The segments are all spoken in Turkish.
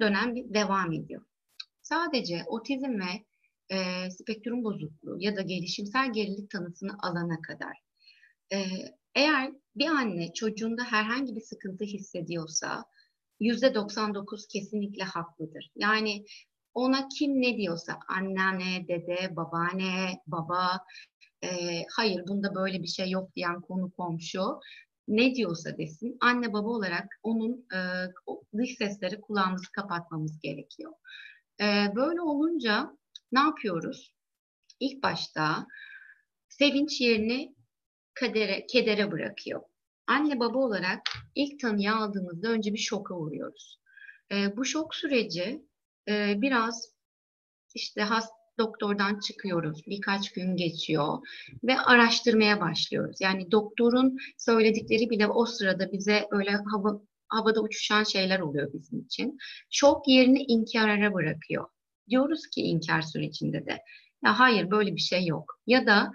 dönem devam ediyor. Sadece otizm ve e, spektrum bozukluğu ya da gelişimsel gerilik tanısını alana kadar. E, eğer bir anne çocuğunda herhangi bir sıkıntı hissediyorsa yüzde 99 kesinlikle haklıdır. Yani ona kim ne diyorsa anneanne, dede, babaanne, baba, e, hayır bunda böyle bir şey yok diyen konu komşu ne diyorsa desin anne baba olarak onun e, dış sesleri kulağımızı kapatmamız gerekiyor. E, böyle olunca ne yapıyoruz? İlk başta sevinç yerini kadere, kedere bırakıyor. Anne baba olarak ilk tanıyı aldığımızda önce bir şoka uğruyoruz. E, bu şok süreci e, biraz işte hast doktordan çıkıyoruz. Birkaç gün geçiyor ve araştırmaya başlıyoruz. Yani doktorun söyledikleri bile o sırada bize öyle hava, havada uçuşan şeyler oluyor bizim için. Şok yerini inkara bırakıyor. Diyoruz ki inkar sürecinde de ya hayır böyle bir şey yok. Ya da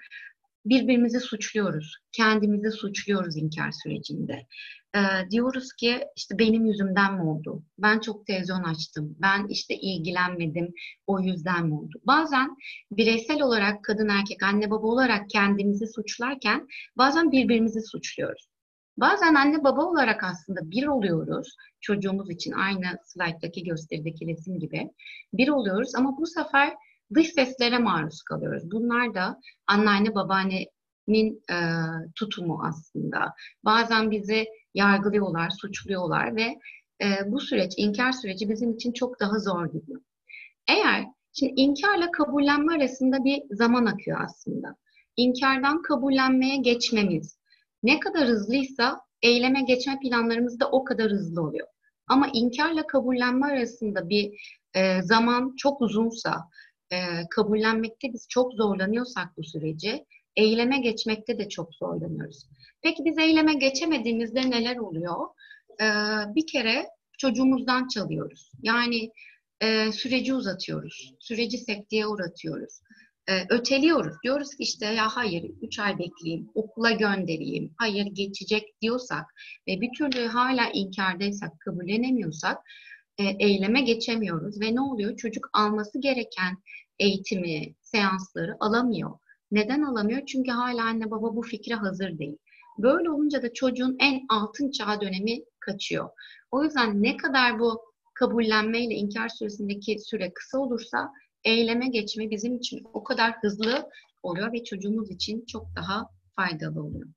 birbirimizi suçluyoruz. Kendimizi suçluyoruz inkar sürecinde. Ee, diyoruz ki işte benim yüzümden mi oldu? Ben çok televizyon açtım. Ben işte ilgilenmedim. O yüzden mi oldu? Bazen bireysel olarak kadın erkek anne baba olarak kendimizi suçlarken bazen birbirimizi suçluyoruz. Bazen anne baba olarak aslında bir oluyoruz. Çocuğumuz için aynı slayttaki gösterideki resim gibi bir oluyoruz ama bu sefer dış seslere maruz kalıyoruz. Bunlar da anneanne babaannenin e, tutumu aslında. Bazen bizi yargılıyorlar, suçluyorlar ve e, bu süreç, inkar süreci bizim için çok daha zor gidiyor. Eğer, şimdi inkarla kabullenme arasında bir zaman akıyor aslında. İnkardan kabullenmeye geçmemiz ne kadar hızlıysa eyleme geçme planlarımız da o kadar hızlı oluyor. Ama inkarla kabullenme arasında bir e, zaman çok uzunsa, e, kabullenmekte biz çok zorlanıyorsak bu süreci, eyleme geçmekte de çok zorlanıyoruz. Peki biz eyleme geçemediğimizde neler oluyor? Ee, bir kere çocuğumuzdan çalıyoruz. Yani e, süreci uzatıyoruz. Süreci sekteye uğratıyoruz. Ee, öteliyoruz. Diyoruz ki işte ya hayır üç ay bekleyeyim, okula göndereyim, hayır geçecek diyorsak ve bir türlü hala inkardaysak, kabullenemiyorsak e, eyleme geçemiyoruz ve ne oluyor? Çocuk alması gereken eğitimi, seansları alamıyor. Neden alamıyor? Çünkü hala anne baba bu fikre hazır değil. Böyle olunca da çocuğun en altın çağ dönemi kaçıyor. O yüzden ne kadar bu kabullenme ile inkar süresindeki süre kısa olursa eyleme geçme bizim için o kadar hızlı oluyor ve çocuğumuz için çok daha faydalı oluyor.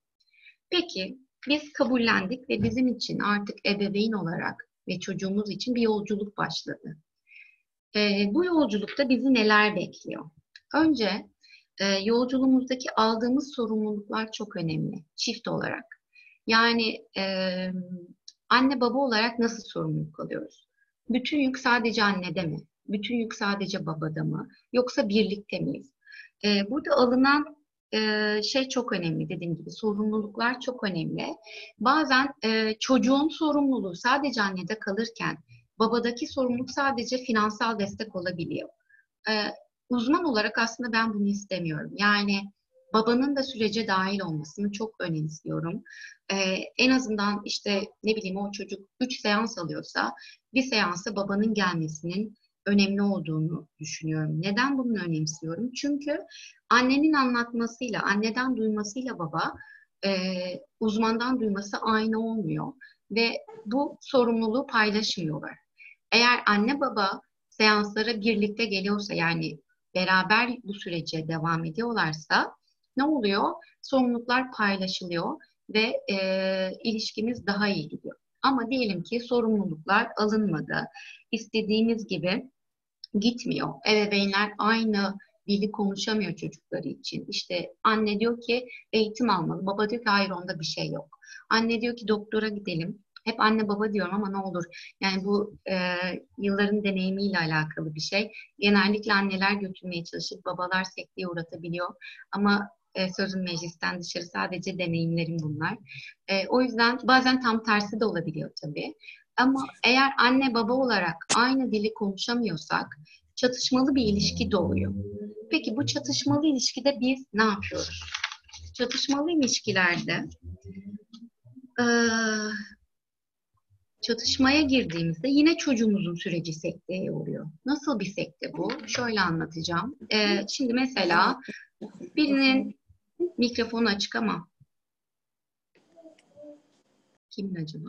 Peki biz kabullendik ve bizim için artık ebeveyn olarak ve çocuğumuz için bir yolculuk başladı. E, bu yolculukta bizi neler bekliyor? Önce e, yolculuğumuzdaki aldığımız sorumluluklar çok önemli çift olarak. Yani e, anne baba olarak nasıl sorumluluk alıyoruz? Bütün yük sadece annede mi? Bütün yük sadece babada mı? Yoksa birlikte miyiz? E, burada alınan e, şey çok önemli dediğim gibi sorumluluklar çok önemli. Bazen e, çocuğun sorumluluğu sadece annede kalırken babadaki sorumluluk sadece finansal destek olabiliyor. Uzman olarak aslında ben bunu istemiyorum. Yani babanın da sürece dahil olmasını çok önemsiyorum. Ee, en azından işte ne bileyim o çocuk 3 seans alıyorsa bir seansa babanın gelmesinin önemli olduğunu düşünüyorum. Neden bunu önemsiyorum? Çünkü annenin anlatmasıyla, anneden duymasıyla baba e, uzmandan duyması aynı olmuyor ve bu sorumluluğu paylaşmıyorlar. Eğer anne baba seanslara birlikte geliyorsa yani beraber bu sürece devam ediyorlarsa ne oluyor? Sorumluluklar paylaşılıyor ve e, ilişkimiz daha iyi gidiyor. Ama diyelim ki sorumluluklar alınmadı. İstediğimiz gibi gitmiyor. Ebeveynler aynı dili konuşamıyor çocukları için. İşte anne diyor ki eğitim almalı. Baba diyor ki hayır onda bir şey yok. Anne diyor ki doktora gidelim. Hep anne baba diyorum ama ne olur. Yani bu e, yılların deneyimiyle alakalı bir şey. Genellikle anneler götürmeye çalışır, babalar sekteye uğratabiliyor. Ama e, sözün meclisten dışarı sadece deneyimlerim bunlar. E, o yüzden bazen tam tersi de olabiliyor tabii. Ama eğer anne baba olarak aynı dili konuşamıyorsak çatışmalı bir ilişki doğuyor. Peki bu çatışmalı ilişkide biz ne yapıyoruz? Çatışmalı ilişkilerde e, çatışmaya girdiğimizde yine çocuğumuzun süreci sekteye uğruyor. Nasıl bir sekte bu? Şöyle anlatacağım. Ee, şimdi mesela birinin mikrofonu açık ama kimin acaba?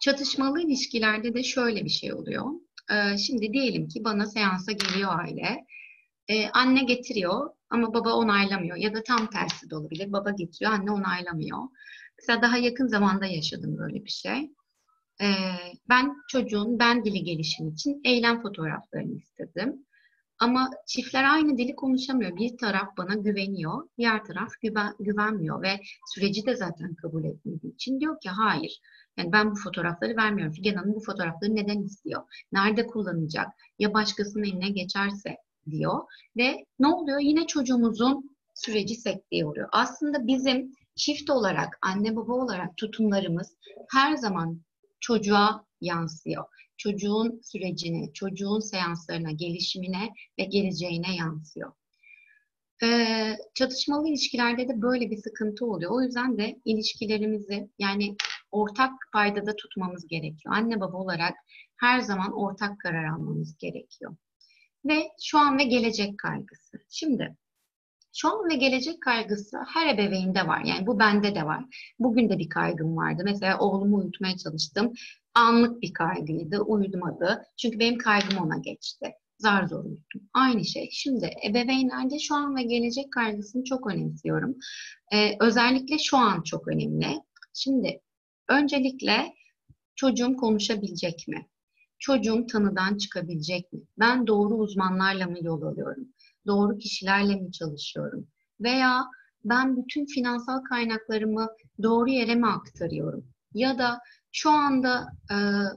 Çatışmalı ilişkilerde de şöyle bir şey oluyor. Ee, şimdi diyelim ki bana seansa geliyor aile. Ee, anne getiriyor ama baba onaylamıyor ya da tam tersi de olabilir. Baba getiriyor, anne onaylamıyor. Mesela daha yakın zamanda yaşadım böyle bir şey. Ee, ben çocuğun ben dili gelişimi için eylem fotoğraflarını istedim. Ama çiftler aynı dili konuşamıyor. Bir taraf bana güveniyor, diğer taraf güven, güvenmiyor ve süreci de zaten kabul etmediği için diyor ki hayır. Yani ben bu fotoğrafları vermiyorum. Figen Hanım bu fotoğrafları neden istiyor? Nerede kullanacak? Ya başkasının eline geçerse diyor. Ve ne oluyor? Yine çocuğumuzun süreci sekteye uğruyor. Aslında bizim çift olarak, anne baba olarak tutumlarımız her zaman çocuğa yansıyor. Çocuğun sürecine, çocuğun seanslarına, gelişimine ve geleceğine yansıyor. Ee, çatışmalı ilişkilerde de böyle bir sıkıntı oluyor. O yüzden de ilişkilerimizi yani ortak paydada tutmamız gerekiyor. Anne baba olarak her zaman ortak karar almamız gerekiyor. Ve şu an ve gelecek kaygısı. Şimdi şu ve gelecek kaygısı her ebeveynde var. Yani bu bende de var. Bugün de bir kaygım vardı. Mesela oğlumu uyutmaya çalıştım. Anlık bir kaygıydı. Uyutmadı. Çünkü benim kaygım ona geçti. Zar zor uyuttum. Aynı şey. Şimdi ebeveynlerde şu an ve gelecek kaygısını çok önemsiyorum. Ee, özellikle şu an çok önemli. Şimdi öncelikle çocuğum konuşabilecek mi? Çocuğum tanıdan çıkabilecek mi? Ben doğru uzmanlarla mı yol alıyorum? Doğru kişilerle mi çalışıyorum? Veya ben bütün finansal kaynaklarımı doğru yere mi aktarıyorum? Ya da şu anda e,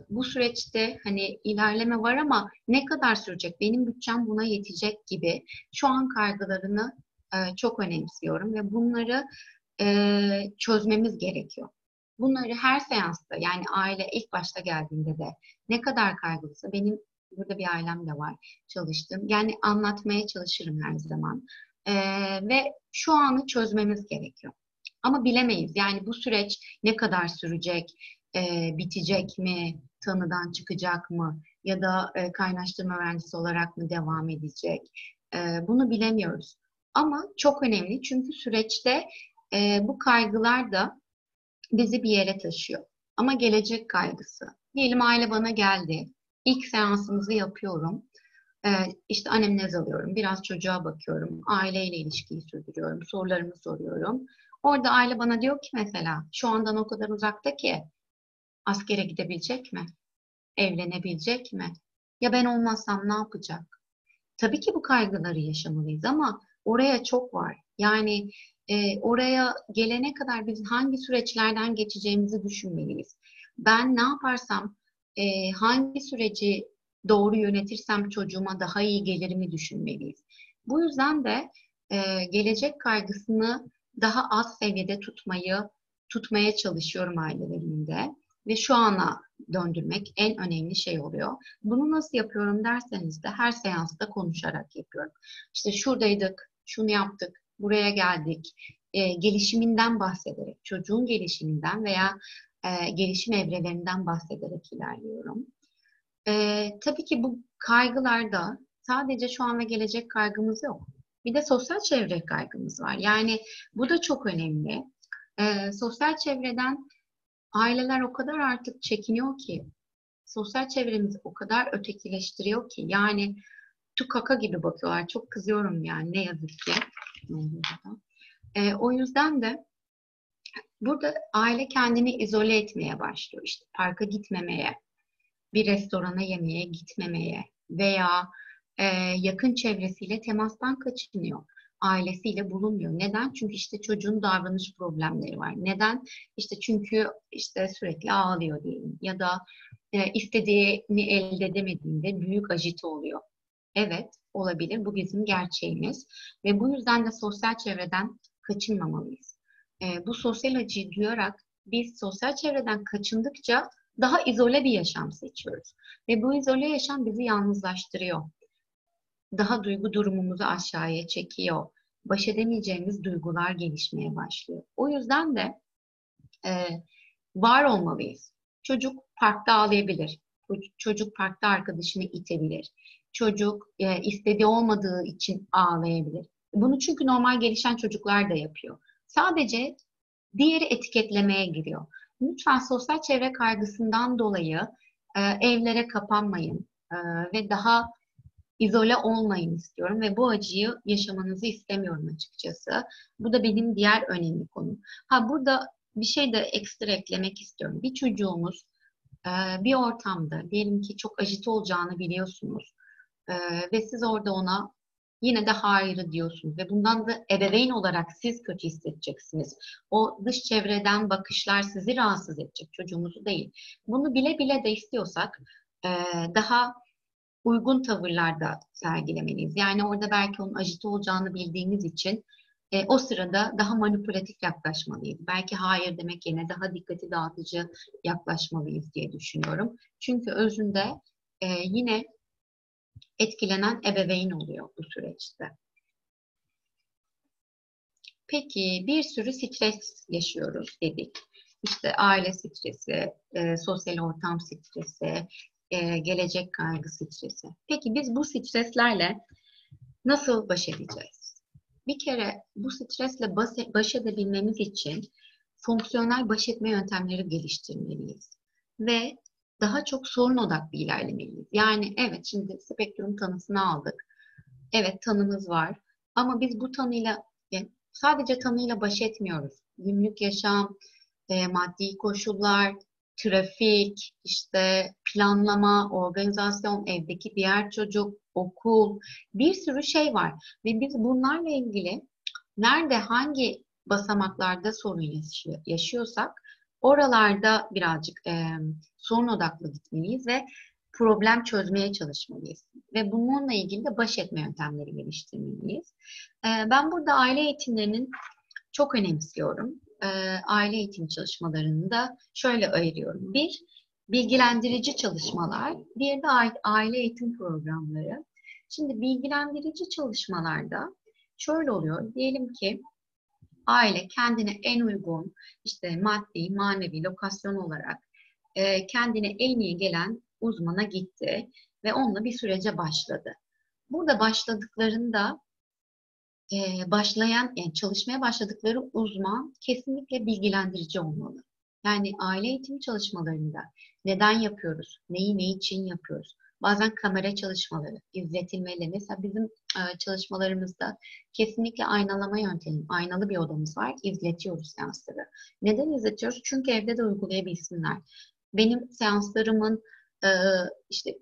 bu süreçte hani ilerleme var ama ne kadar sürecek? Benim bütçem buna yetecek gibi şu an kaygılarını e, çok önemsiyorum ve bunları e, çözmemiz gerekiyor. Bunları her seansta yani aile ilk başta geldiğinde de ne kadar kaygılıysa benim Burada bir ailem de var çalıştım. Yani anlatmaya çalışırım her zaman. Ee, ve şu anı çözmemiz gerekiyor. Ama bilemeyiz. Yani bu süreç ne kadar sürecek, e, bitecek mi, tanıdan çıkacak mı ya da e, kaynaştırma mühendisi olarak mı devam edecek? E, bunu bilemiyoruz. Ama çok önemli çünkü süreçte e, bu kaygılar da bizi bir yere taşıyor. Ama gelecek kaygısı. Diyelim aile bana geldi. İlk seansımızı yapıyorum. Ee, işte anemnez alıyorum, biraz çocuğa bakıyorum, aileyle ilişkiyi sürdürüyorum, sorularımı soruyorum. Orada aile bana diyor ki mesela, şu andan o kadar uzakta ki askere gidebilecek mi? Evlenebilecek mi? Ya ben olmazsam ne yapacak? Tabii ki bu kaygıları yaşamalıyız ama oraya çok var. Yani e, oraya gelene kadar biz hangi süreçlerden geçeceğimizi düşünmeliyiz. Ben ne yaparsam e, hangi süreci doğru yönetirsem çocuğuma daha iyi gelirimi düşünmeliyiz. Bu yüzden de e, gelecek kaygısını daha az seviyede tutmayı tutmaya çalışıyorum ailelerimde ve şu ana döndürmek en önemli şey oluyor. Bunu nasıl yapıyorum derseniz de her seansta konuşarak yapıyorum. İşte şuradaydık, şunu yaptık, buraya geldik. E, gelişiminden bahsederek, çocuğun gelişiminden veya e, gelişim evrelerinden bahsederek ilerliyorum. E, tabii ki bu kaygılarda sadece şu an ve gelecek kaygımız yok. Bir de sosyal çevre kaygımız var. Yani bu da çok önemli. E, sosyal çevreden aileler o kadar artık çekiniyor ki, sosyal çevremiz o kadar ötekileştiriyor ki, yani tukaka gibi bakıyorlar. Çok kızıyorum yani ne yazık ki. E, o yüzden de Burada aile kendini izole etmeye başlıyor. İşte parka gitmemeye, bir restorana yemeye gitmemeye veya e, yakın çevresiyle temastan kaçınıyor. Ailesiyle bulunmuyor. Neden? Çünkü işte çocuğun davranış problemleri var. Neden? İşte çünkü işte sürekli ağlıyor diyelim ya da e, istediğini elde edemediğinde büyük ajite oluyor. Evet, olabilir. Bu bizim gerçeğimiz ve bu yüzden de sosyal çevreden kaçınmamalıyız e, bu sosyal acıyı duyarak biz sosyal çevreden kaçındıkça daha izole bir yaşam seçiyoruz. Ve bu izole yaşam bizi yalnızlaştırıyor. Daha duygu durumumuzu aşağıya çekiyor. Baş edemeyeceğimiz duygular gelişmeye başlıyor. O yüzden de e, var olmalıyız. Çocuk parkta ağlayabilir. Çocuk parkta arkadaşını itebilir. Çocuk e, istediği olmadığı için ağlayabilir. Bunu çünkü normal gelişen çocuklar da yapıyor. Sadece diğeri etiketlemeye giriyor. Lütfen sosyal çevre kaygısından dolayı e, evlere kapanmayın e, ve daha izole olmayın istiyorum ve bu acıyı yaşamanızı istemiyorum açıkçası. Bu da benim diğer önemli konum. Ha burada bir şey de ekstra eklemek istiyorum. Bir çocuğumuz e, bir ortamda diyelim ki çok ajite olacağını biliyorsunuz e, ve siz orada ona yine de hayır diyorsunuz ve bundan da ebeveyn olarak siz kötü hissedeceksiniz. O dış çevreden bakışlar sizi rahatsız edecek, çocuğumuzu değil. Bunu bile bile de istiyorsak e, daha uygun tavırlarda sergilemeliyiz. Yani orada belki onun ajite olacağını bildiğimiz için e, o sırada daha manipülatif yaklaşmalıyız. Belki hayır demek yerine daha dikkati dağıtıcı yaklaşmalıyız diye düşünüyorum. Çünkü özünde e, yine etkilenen ebeveyn oluyor bu süreçte. Peki bir sürü stres yaşıyoruz dedik. İşte aile stresi, e, sosyal ortam stresi, e, gelecek kaygı stresi. Peki biz bu streslerle nasıl baş edeceğiz? Bir kere bu stresle baş edebilmemiz için fonksiyonel baş etme yöntemleri geliştirmeliyiz. Ve daha çok sorun odaklı ilerlemeliyiz. Yani evet şimdi spektrum tanısını aldık. Evet tanımız var. Ama biz bu tanıyla yani sadece tanıyla baş etmiyoruz. Günlük yaşam, e, maddi koşullar, trafik, işte planlama, organizasyon, evdeki diğer çocuk, okul, bir sürü şey var. Ve biz bunlarla ilgili nerede, hangi basamaklarda sorun yaşıyorsak oralarda birazcık e, sorun odaklı gitmeliyiz ve problem çözmeye çalışmalıyız. Ve bununla ilgili de baş etme yöntemleri geliştirmeliyiz. E, ben burada aile eğitimlerinin çok önemsiyorum e, aile eğitim çalışmalarını da şöyle ayırıyorum. Bir, bilgilendirici çalışmalar, diğeri de aile eğitim programları. Şimdi bilgilendirici çalışmalarda şöyle oluyor. Diyelim ki aile kendine en uygun işte maddi, manevi, lokasyon olarak e, kendine en iyi gelen uzmana gitti ve onunla bir sürece başladı. Burada başladıklarında e, başlayan, yani çalışmaya başladıkları uzman kesinlikle bilgilendirici olmalı. Yani aile eğitimi çalışmalarında neden yapıyoruz, neyi ne için yapıyoruz, bazen kamera çalışmaları, izletilmeli. Mesela bizim e, çalışmalarımızda kesinlikle aynalama yöntemi, aynalı bir odamız var, izletiyoruz seansları. Neden izletiyoruz? Çünkü evde de uygulayabilsinler. Benim seanslarımın e, işte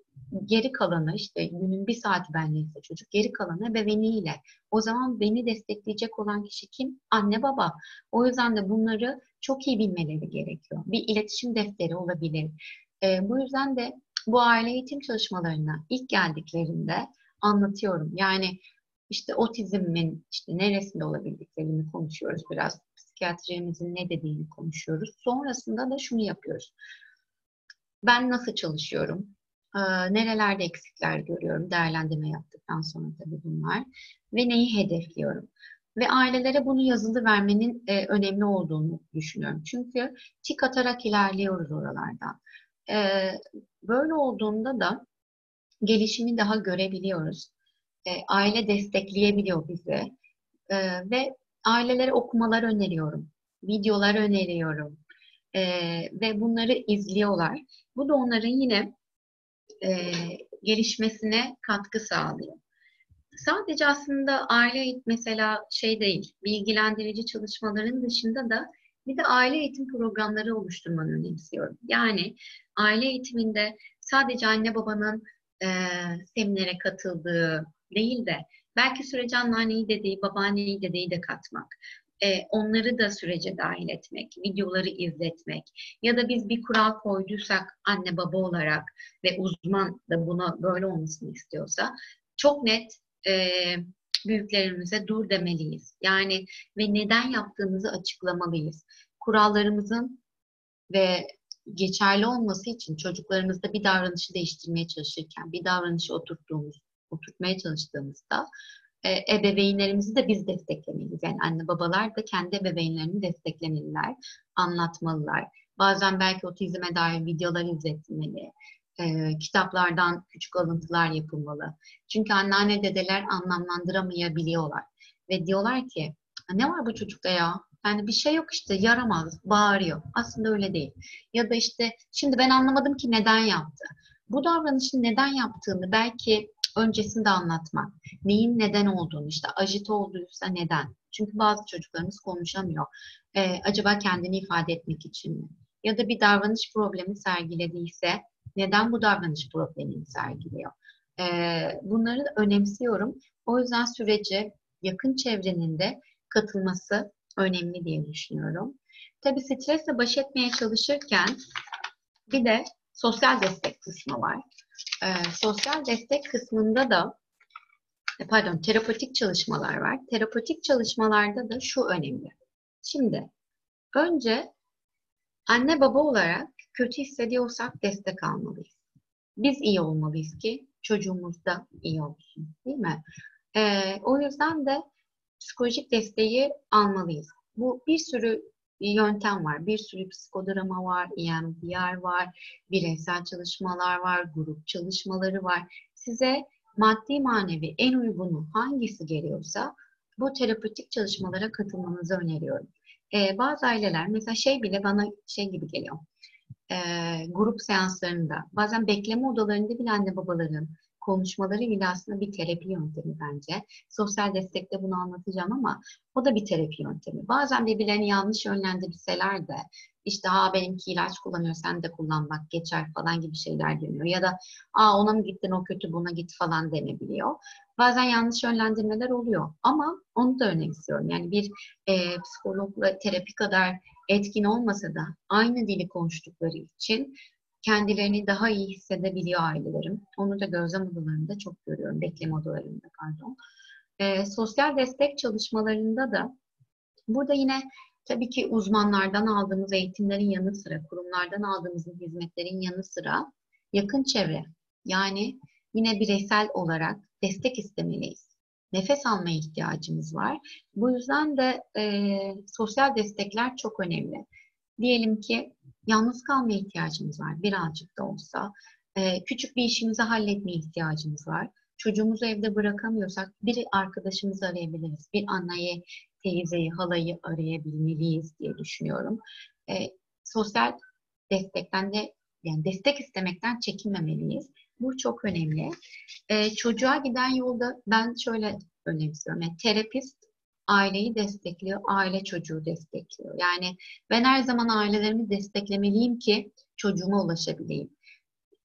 geri kalanı işte günün bir saati benleyse çocuk geri kalanı ebeveyniyle. O zaman beni destekleyecek olan kişi kim? Anne baba. O yüzden de bunları çok iyi bilmeleri gerekiyor. Bir iletişim defteri olabilir. E, bu yüzden de bu aile eğitim çalışmalarına ilk geldiklerinde anlatıyorum. Yani işte otizmin işte neresinde olabildiklerini konuşuyoruz biraz. Psikiyatrimizin ne dediğini konuşuyoruz. Sonrasında da şunu yapıyoruz. Ben nasıl çalışıyorum? nerelerde eksikler görüyorum, değerlendirme yaptıktan sonra tabii bunlar ve neyi hedefliyorum. Ve ailelere bunu yazılı vermenin e, önemli olduğunu düşünüyorum. Çünkü tik atarak ilerliyoruz oralardan. E, böyle olduğunda da gelişimi daha görebiliyoruz. E, aile destekleyebiliyor bizi. E, ve ailelere okumalar öneriyorum. Videolar öneriyorum. E, ve bunları izliyorlar. Bu da onların yine e, gelişmesine katkı sağlıyor. Sadece aslında aile mesela şey değil, bilgilendirici çalışmaların dışında da bir de aile eğitim programları oluşturmanı önemsiyorum. Yani aile eğitiminde sadece anne babanın e, seminere katıldığı değil de belki sürece anneanneyi dedeyi, babaanneyi dedeyi de katmak e, onları da sürece dahil etmek, videoları izletmek ya da biz bir kural koyduysak anne baba olarak ve uzman da buna böyle olmasını istiyorsa çok net e, büyüklerimize dur demeliyiz. Yani ve neden yaptığımızı açıklamalıyız. Kurallarımızın ve geçerli olması için çocuklarımızda bir davranışı değiştirmeye çalışırken, bir davranışı oturttuğumuz, oturtmaya çalıştığımızda e, ebeveynlerimizi de biz desteklemeliyiz. Yani anne babalar da kendi ebeveynlerini desteklemeliler, anlatmalılar. Bazen belki otizme dair videolar izletmeli. E, kitaplardan küçük alıntılar yapılmalı. Çünkü anneanne dedeler anlamlandıramayabiliyorlar. Ve diyorlar ki ne var bu çocukta ya? Yani bir şey yok işte yaramaz, bağırıyor. Aslında öyle değil. Ya da işte şimdi ben anlamadım ki neden yaptı. Bu davranışı neden yaptığını belki öncesinde anlatmak. Neyin neden olduğunu işte ajite olduysa neden. Çünkü bazı çocuklarımız konuşamıyor. Ee, acaba kendini ifade etmek için mi? Ya da bir davranış problemi sergilediyse neden bu davranış problemini sergiliyor? Ee, bunları önemsiyorum. O yüzden sürece yakın çevrenin de katılması önemli diye düşünüyorum. Tabii stresle baş etmeye çalışırken bir de sosyal destek kısmı var. Ee, sosyal destek kısmında da e, pardon terapotik çalışmalar var. Terapotik çalışmalarda da şu önemli. Şimdi önce anne baba olarak kötü hissediyorsak destek almalıyız. Biz iyi olmalıyız ki çocuğumuz da iyi olsun. Değil mi? Ee, o yüzden de psikolojik desteği almalıyız. Bu bir sürü yöntem var. Bir sürü psikodrama var, EMDR var, bireysel çalışmalar var, grup çalışmaları var. Size maddi manevi en uygunu hangisi geliyorsa bu terapötik çalışmalara katılmanızı öneriyorum. Ee, bazı aileler mesela şey bile bana şey gibi geliyor. Ee, grup seanslarında. Bazen bekleme odalarında bile anne babaların konuşmaları bile aslında bir terapi yöntemi bence. Sosyal destekte bunu anlatacağım ama o da bir terapi yöntemi. Bazen birbirlerini yanlış yönlendirseler de işte ha benimki ilaç kullanıyor sen de kullan bak geçer falan gibi şeyler deniyor. Ya da aa ona mı gittin o kötü buna git falan denebiliyor. Bazen yanlış yönlendirmeler oluyor ama onu da önemsiyorum. Yani bir e, psikologla terapi kadar etkin olmasa da aynı dili konuştukları için kendilerini daha iyi hissedebiliyor ailelerim. Onu da gözlem odalarında çok görüyorum, bekleme odalarında pardon. E, sosyal destek çalışmalarında da burada yine tabii ki uzmanlardan aldığımız eğitimlerin yanı sıra, kurumlardan aldığımız hizmetlerin yanı sıra yakın çevre yani yine bireysel olarak destek istemeliyiz. Nefes almaya ihtiyacımız var. Bu yüzden de e, sosyal destekler çok önemli. Diyelim ki yalnız kalmaya ihtiyacımız var birazcık da olsa. Küçük bir işimizi halletmeye ihtiyacımız var. Çocuğumuzu evde bırakamıyorsak bir arkadaşımızı arayabiliriz. Bir anneyi, teyzeyi, halayı arayabilmeliyiz diye düşünüyorum. Ee, sosyal destekten de yani destek istemekten çekinmemeliyiz. Bu çok önemli. Ee, çocuğa giden yolda ben şöyle önemsiyorum. Yani terapist aileyi destekliyor, aile çocuğu destekliyor. Yani ben her zaman ailelerimi desteklemeliyim ki çocuğuma ulaşabileyim.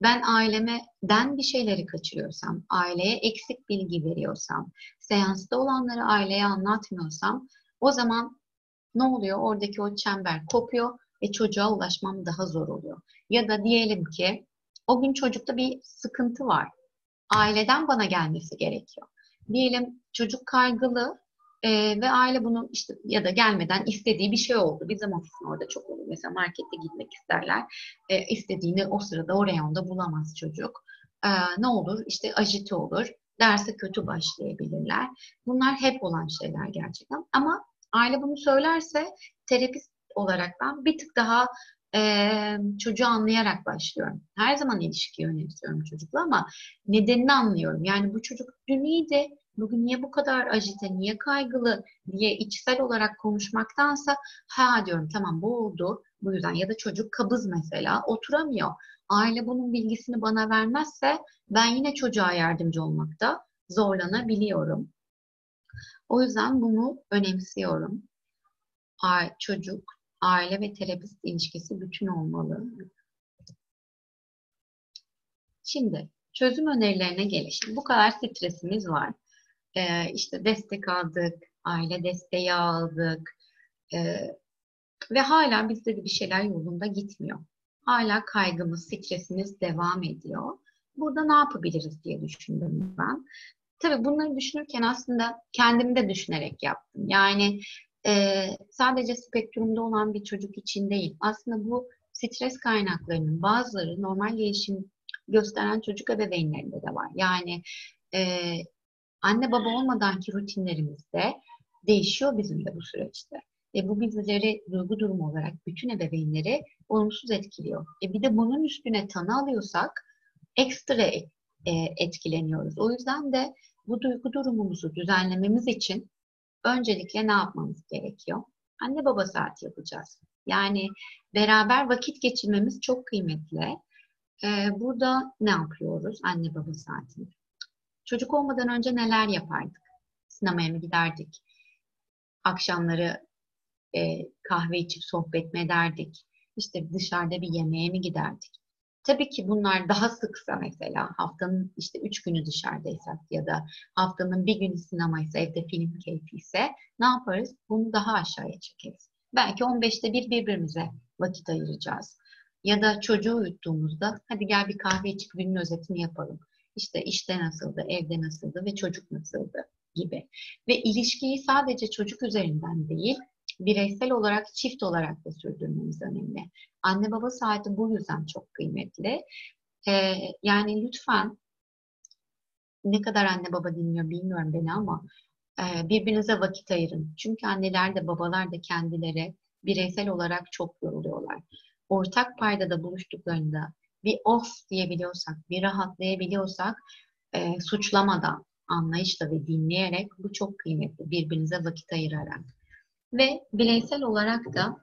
Ben aileme den bir şeyleri kaçırıyorsam, aileye eksik bilgi veriyorsam, seansta olanları aileye anlatmıyorsam o zaman ne oluyor? Oradaki o çember kopuyor ve çocuğa ulaşmam daha zor oluyor. Ya da diyelim ki o gün çocukta bir sıkıntı var. Aileden bana gelmesi gerekiyor. Diyelim çocuk kaygılı ee, ve aile bunu işte ya da gelmeden istediği bir şey oldu. Bizim ofisin orada çok olur. Mesela markette gitmek isterler. Ee, istediğini o sırada o reyonda bulamaz çocuk. Ee, ne olur? İşte ajite olur. Derse kötü başlayabilirler. Bunlar hep olan şeyler gerçekten. Ama aile bunu söylerse terapist olarak ben bir tık daha e, çocuğu anlayarak başlıyorum. Her zaman ilişki yönetiyorum çocukla ama nedenini anlıyorum. Yani bu çocuk dün iyiydi, bugün niye bu kadar ajite, niye kaygılı diye içsel olarak konuşmaktansa ha diyorum tamam bu oldu bu yüzden ya da çocuk kabız mesela oturamıyor. Aile bunun bilgisini bana vermezse ben yine çocuğa yardımcı olmakta zorlanabiliyorum. O yüzden bunu önemsiyorum. Çocuk, aile ve terapist ilişkisi bütün olmalı. Şimdi çözüm önerilerine gelişim. Bu kadar stresimiz var e, işte destek aldık, aile desteği aldık e, ve hala bizde de bir şeyler yolunda gitmiyor. Hala kaygımız, stresimiz devam ediyor. Burada ne yapabiliriz diye düşündüm ben. Tabii bunları düşünürken aslında kendimi de düşünerek yaptım. Yani e, sadece spektrumda olan bir çocuk için değil. Aslında bu stres kaynaklarının bazıları normal gelişim gösteren çocuk ebeveynlerinde de var. Yani e, anne baba olmadanki rutinlerimizde değişiyor bizim de bu süreçte. Ve bu bizleri duygu durumu olarak bütün ebeveynleri olumsuz etkiliyor. E bir de bunun üstüne tanı alıyorsak ekstra e, etkileniyoruz. O yüzden de bu duygu durumumuzu düzenlememiz için öncelikle ne yapmamız gerekiyor? Anne baba saati yapacağız. Yani beraber vakit geçirmemiz çok kıymetli. Ee, burada ne yapıyoruz anne baba saatinde? Çocuk olmadan önce neler yapardık? Sinemaya mı giderdik? Akşamları e, kahve içip sohbet mi ederdik? İşte dışarıda bir yemeğe mi giderdik? Tabii ki bunlar daha sıksa mesela haftanın işte üç günü dışarıdaysak ya da haftanın bir günü sinemaysa evde film keyfi ise ne yaparız? Bunu daha aşağıya çekeriz. Belki 15'te bir birbirimize vakit ayıracağız. Ya da çocuğu uyuttuğumuzda hadi gel bir kahve içip günün özetini yapalım. İşte işte nasıldı, evde nasıldı ve çocuk nasıldı gibi. Ve ilişkiyi sadece çocuk üzerinden değil, bireysel olarak, çift olarak da sürdürmemiz önemli. Anne baba saati bu yüzden çok kıymetli. Ee, yani lütfen ne kadar anne baba dinliyor bilmiyorum beni ama e, birbirinize vakit ayırın. Çünkü anneler de babalar da kendileri bireysel olarak çok yoruluyorlar. Ortak paydada buluştuklarında bir of diyebiliyorsak, bir rahatlayabiliyorsak e, suçlamadan, anlayışla ve dinleyerek bu çok kıymetli. Birbirinize vakit ayırarak. Ve bireysel olarak da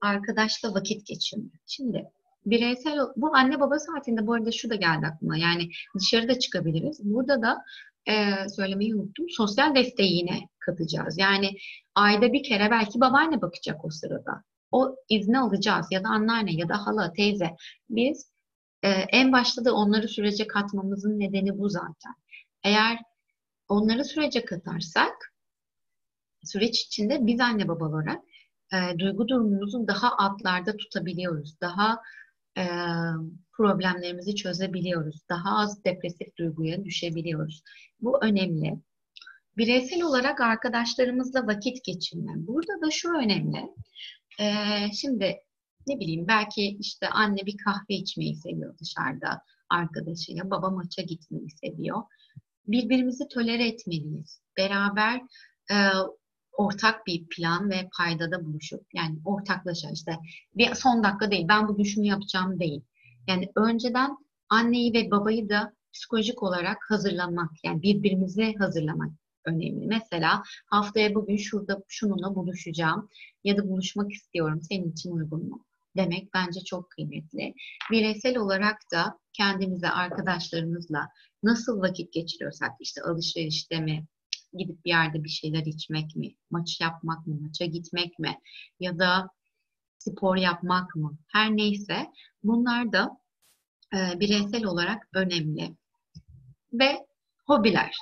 arkadaşla vakit geçirme. Şimdi bireysel, bu anne baba saatinde bu arada şu da geldi aklıma. Yani dışarıda çıkabiliriz. Burada da e, söylemeyi unuttum. Sosyal desteği yine katacağız. Yani ayda bir kere belki babaanne bakacak o sırada. O izni alacağız ya da anneanne ya da hala, teyze. Biz e, en başta da onları sürece katmamızın nedeni bu zaten. Eğer onları sürece katarsak süreç içinde biz anne baba olarak e, duygu durumumuzu daha altlarda tutabiliyoruz. Daha e, problemlerimizi çözebiliyoruz. Daha az depresif duyguya düşebiliyoruz. Bu önemli. Bireysel olarak arkadaşlarımızla vakit geçirme. Burada da şu önemli. E, şimdi ne bileyim belki işte anne bir kahve içmeyi seviyor dışarıda arkadaşıyla. Baba maça gitmeyi seviyor. Birbirimizi tolere etmeliyiz. Beraber e, ortak bir plan ve paydada buluşup yani ortaklaşa işte bir son dakika değil ben bugün şunu yapacağım değil. Yani önceden anneyi ve babayı da psikolojik olarak hazırlamak yani birbirimizi hazırlamak önemli. Mesela haftaya bugün şurada şununla buluşacağım ya da buluşmak istiyorum senin için uygun mu? Demek bence çok kıymetli. Bireysel olarak da kendimize arkadaşlarımızla nasıl vakit geçiriyorsak işte alışverişte mi, gidip bir yerde bir şeyler içmek mi, maç yapmak mı, maça gitmek mi ya da spor yapmak mı her neyse bunlar da e, bireysel olarak önemli. Ve hobiler.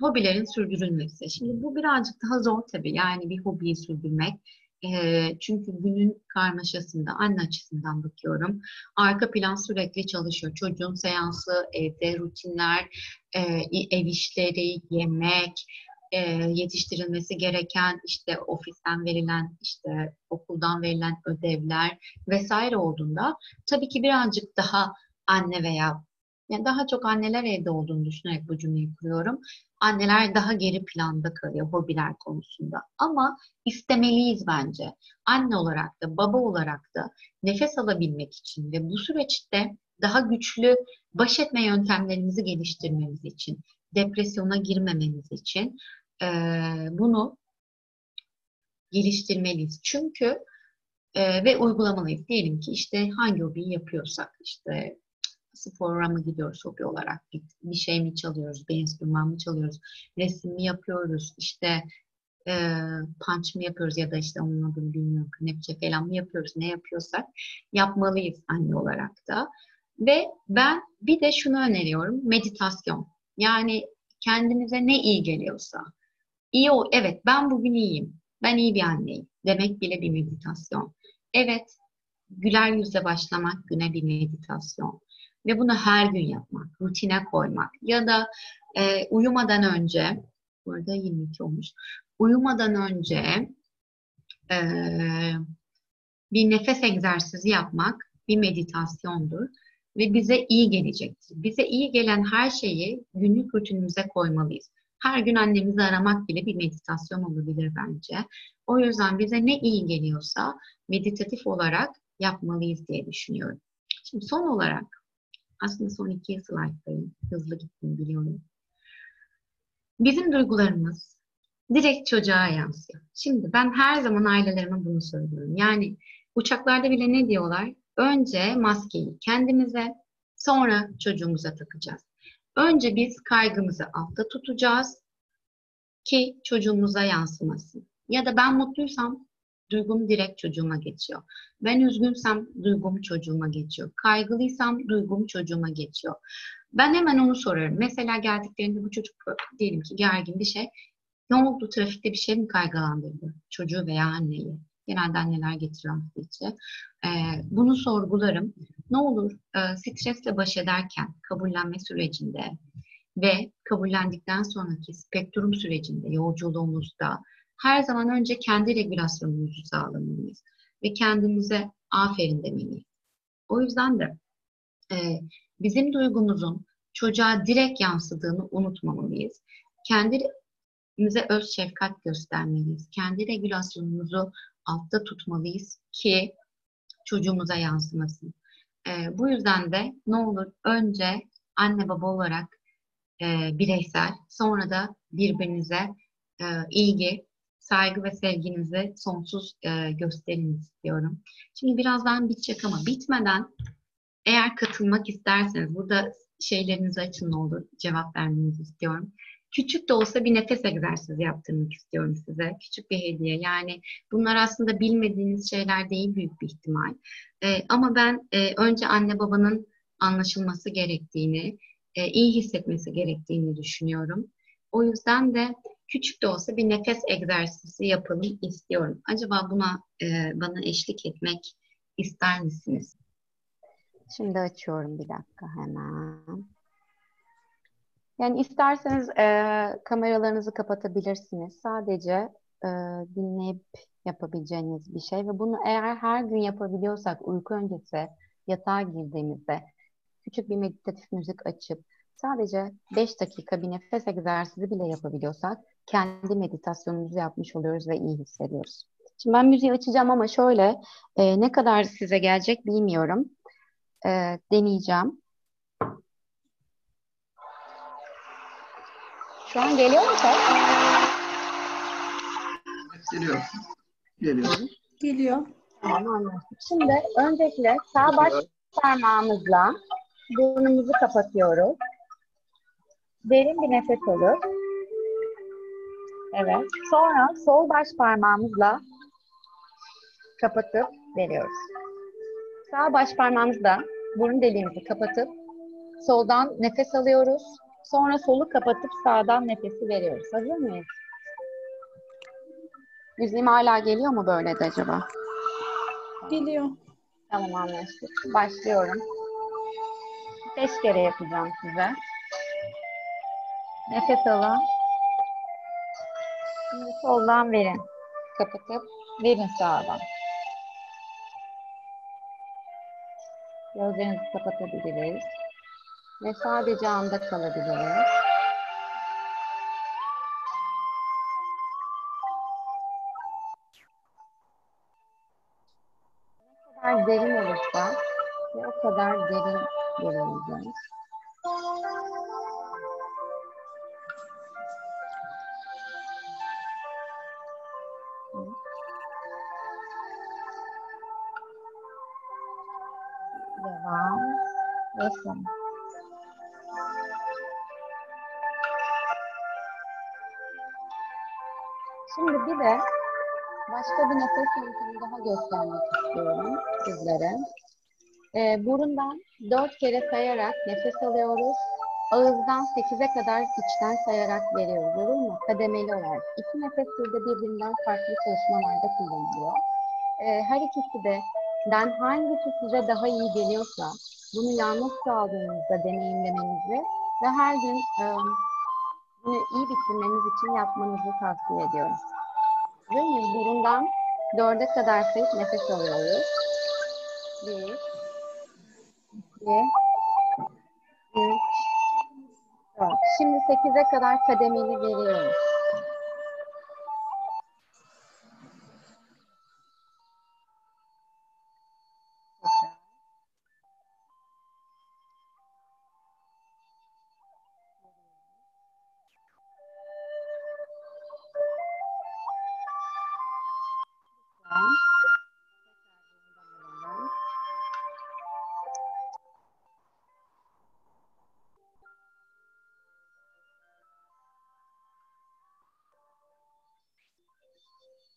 Hobilerin sürdürülmesi. Şimdi bu birazcık daha zor tabii. Yani bir hobiyi sürdürmek. E, çünkü günün karmaşasında anne açısından bakıyorum. Arka plan sürekli çalışıyor. Çocuğun seansı, evde rutinler, e, ev işleri, yemek, e, yetiştirilmesi gereken işte ofisten verilen işte okuldan verilen ödevler vesaire olduğunda tabii ki birazcık daha anne veya yani daha çok anneler evde olduğunu düşünerek bu cümleyi kuruyorum. Anneler daha geri planda kalıyor hobiler konusunda. Ama istemeliyiz bence. Anne olarak da baba olarak da nefes alabilmek için ve bu süreçte daha güçlü baş etme yöntemlerimizi geliştirmemiz için, depresyona girmememiz için e, bunu geliştirmeliyiz. Çünkü e, ve uygulamalıyız. Diyelim ki işte hangi hobiyi yapıyorsak işte spora mı gidiyoruz hobi olarak bir şey mi çalıyoruz, bir enstrüman mı çalıyoruz, resim mi yapıyoruz, işte e, punch mı yapıyoruz ya da işte onun adını bilmiyorum, knepçe falan mı yapıyoruz, ne yapıyorsak yapmalıyız anne olarak da. Ve ben bir de şunu öneriyorum, meditasyon. Yani kendinize ne iyi geliyorsa, İyi ol, evet ben bugün iyiyim. Ben iyi bir anneyim. Demek bile bir meditasyon. Evet, güler yüzle başlamak güne bir meditasyon. Ve bunu her gün yapmak, rutine koymak. Ya da e, uyumadan önce, burada 22 olmuş, uyumadan önce e, bir nefes egzersizi yapmak bir meditasyondur ve bize iyi gelecektir. Bize iyi gelen her şeyi günlük rutinimize koymalıyız. Her gün annemizi aramak bile bir meditasyon olabilir bence. O yüzden bize ne iyi geliyorsa meditatif olarak yapmalıyız diye düşünüyorum. Şimdi son olarak aslında son iki slayttayım. Hızlı gittim biliyorum. Bizim duygularımız direkt çocuğa yansıyor. Şimdi ben her zaman ailelerime bunu söylüyorum. Yani uçaklarda bile ne diyorlar? Önce maskeyi kendimize, sonra çocuğumuza takacağız. Önce biz kaygımızı altta tutacağız ki çocuğumuza yansımasın. Ya da ben mutluysam duygum direkt çocuğuma geçiyor. Ben üzgünsem duygum çocuğuma geçiyor. Kaygılıysam duygum çocuğuma geçiyor. Ben hemen onu sorarım. Mesela geldiklerinde bu çocuk diyelim ki gergin bir şey. Ne oldu? Trafikte bir şey mi kaygılandırdı? Çocuğu veya anneyi. Genelde anneler getiriyor hafta. Ee, bunu sorgularım. Ne olur e, stresle baş ederken kabullenme sürecinde ve kabullendikten sonraki spektrum sürecinde, yolculuğumuzda her zaman önce kendi regülasyonumuzu sağlamalıyız ve kendimize aferin demeliyiz. O yüzden de e, bizim duygumuzun çocuğa direkt yansıdığını unutmamalıyız. Kendimize öz şefkat göstermeliyiz. Kendi regülasyonumuzu altta tutmalıyız ki çocuğumuza yansımasın. E, bu yüzden de ne olur önce anne baba olarak e, bireysel, sonra da birbirinize e, ilgi, saygı ve sevginizi sonsuz e, gösterin istiyorum. Şimdi birazdan bitecek ama bitmeden eğer katılmak isterseniz burada şeylerinizi açın ne olur cevap vermenizi istiyorum. Küçük de olsa bir nefes egzersizi yaptırmak istiyorum size. Küçük bir hediye. Yani bunlar aslında bilmediğiniz şeyler değil büyük bir ihtimal. E, ama ben e, önce anne babanın anlaşılması gerektiğini, e, iyi hissetmesi gerektiğini düşünüyorum. O yüzden de küçük de olsa bir nefes egzersizi yapalım istiyorum. Acaba buna e, bana eşlik etmek ister misiniz? Şimdi açıyorum bir dakika hemen. Yani isterseniz e, kameralarınızı kapatabilirsiniz. Sadece e, dinleyip yapabileceğiniz bir şey ve bunu eğer her gün yapabiliyorsak uyku öncesi yatağa girdiğimizde küçük bir meditatif müzik açıp sadece 5 dakika bir nefes egzersizi bile yapabiliyorsak kendi meditasyonumuzu yapmış oluyoruz ve iyi hissediyoruz. Şimdi ben müziği açacağım ama şöyle e, ne kadar size gelecek bilmiyorum. E, deneyeceğim. Şu an geliyor mu ses? Geliyor. Geliyor. Geliyor. Tamam anlaştık. Şimdi öncelikle sağ baş parmağımızla burnumuzu kapatıyoruz. Derin bir nefes alır. Evet. Sonra sol baş parmağımızla kapatıp veriyoruz. Sağ baş parmağımızla burun deliğimizi kapatıp soldan nefes alıyoruz. Sonra solu kapatıp sağdan nefesi veriyoruz. Hazır mıyız? Müziğim hala geliyor mu böyle de acaba? Geliyor. Tamam anlaştık. Başlıyorum. Beş kere yapacağım size. Nefes alın. Şimdi soldan verin. Kapatıp verin sağdan. Gözlerinizi kapatabiliriz. Ve sadece anda kalabiliriz. Son. Şimdi bir de başka bir nefes yöntemi daha göstermek istiyorum sizlere. Ee, burundan dört kere sayarak nefes alıyoruz. Ağızdan sekize kadar içten sayarak veriyoruz. Olur mu? Kademeli olarak. İki nefes burada birbirinden farklı çalışmalarda kullanılıyor. Ee, her ikisi de ben hangisi size daha iyi geliyorsa bunu yalnız kaldığınızda deneyimlemenizi ve her gün e, bunu iyi bitirmeniz için yapmanızı tavsiye ediyorum. Mi? Burundan dörde kadar sayıp nefes alıyoruz. Bir, iki, üç, Evet. Şimdi 8'e kadar kademeli veriyoruz.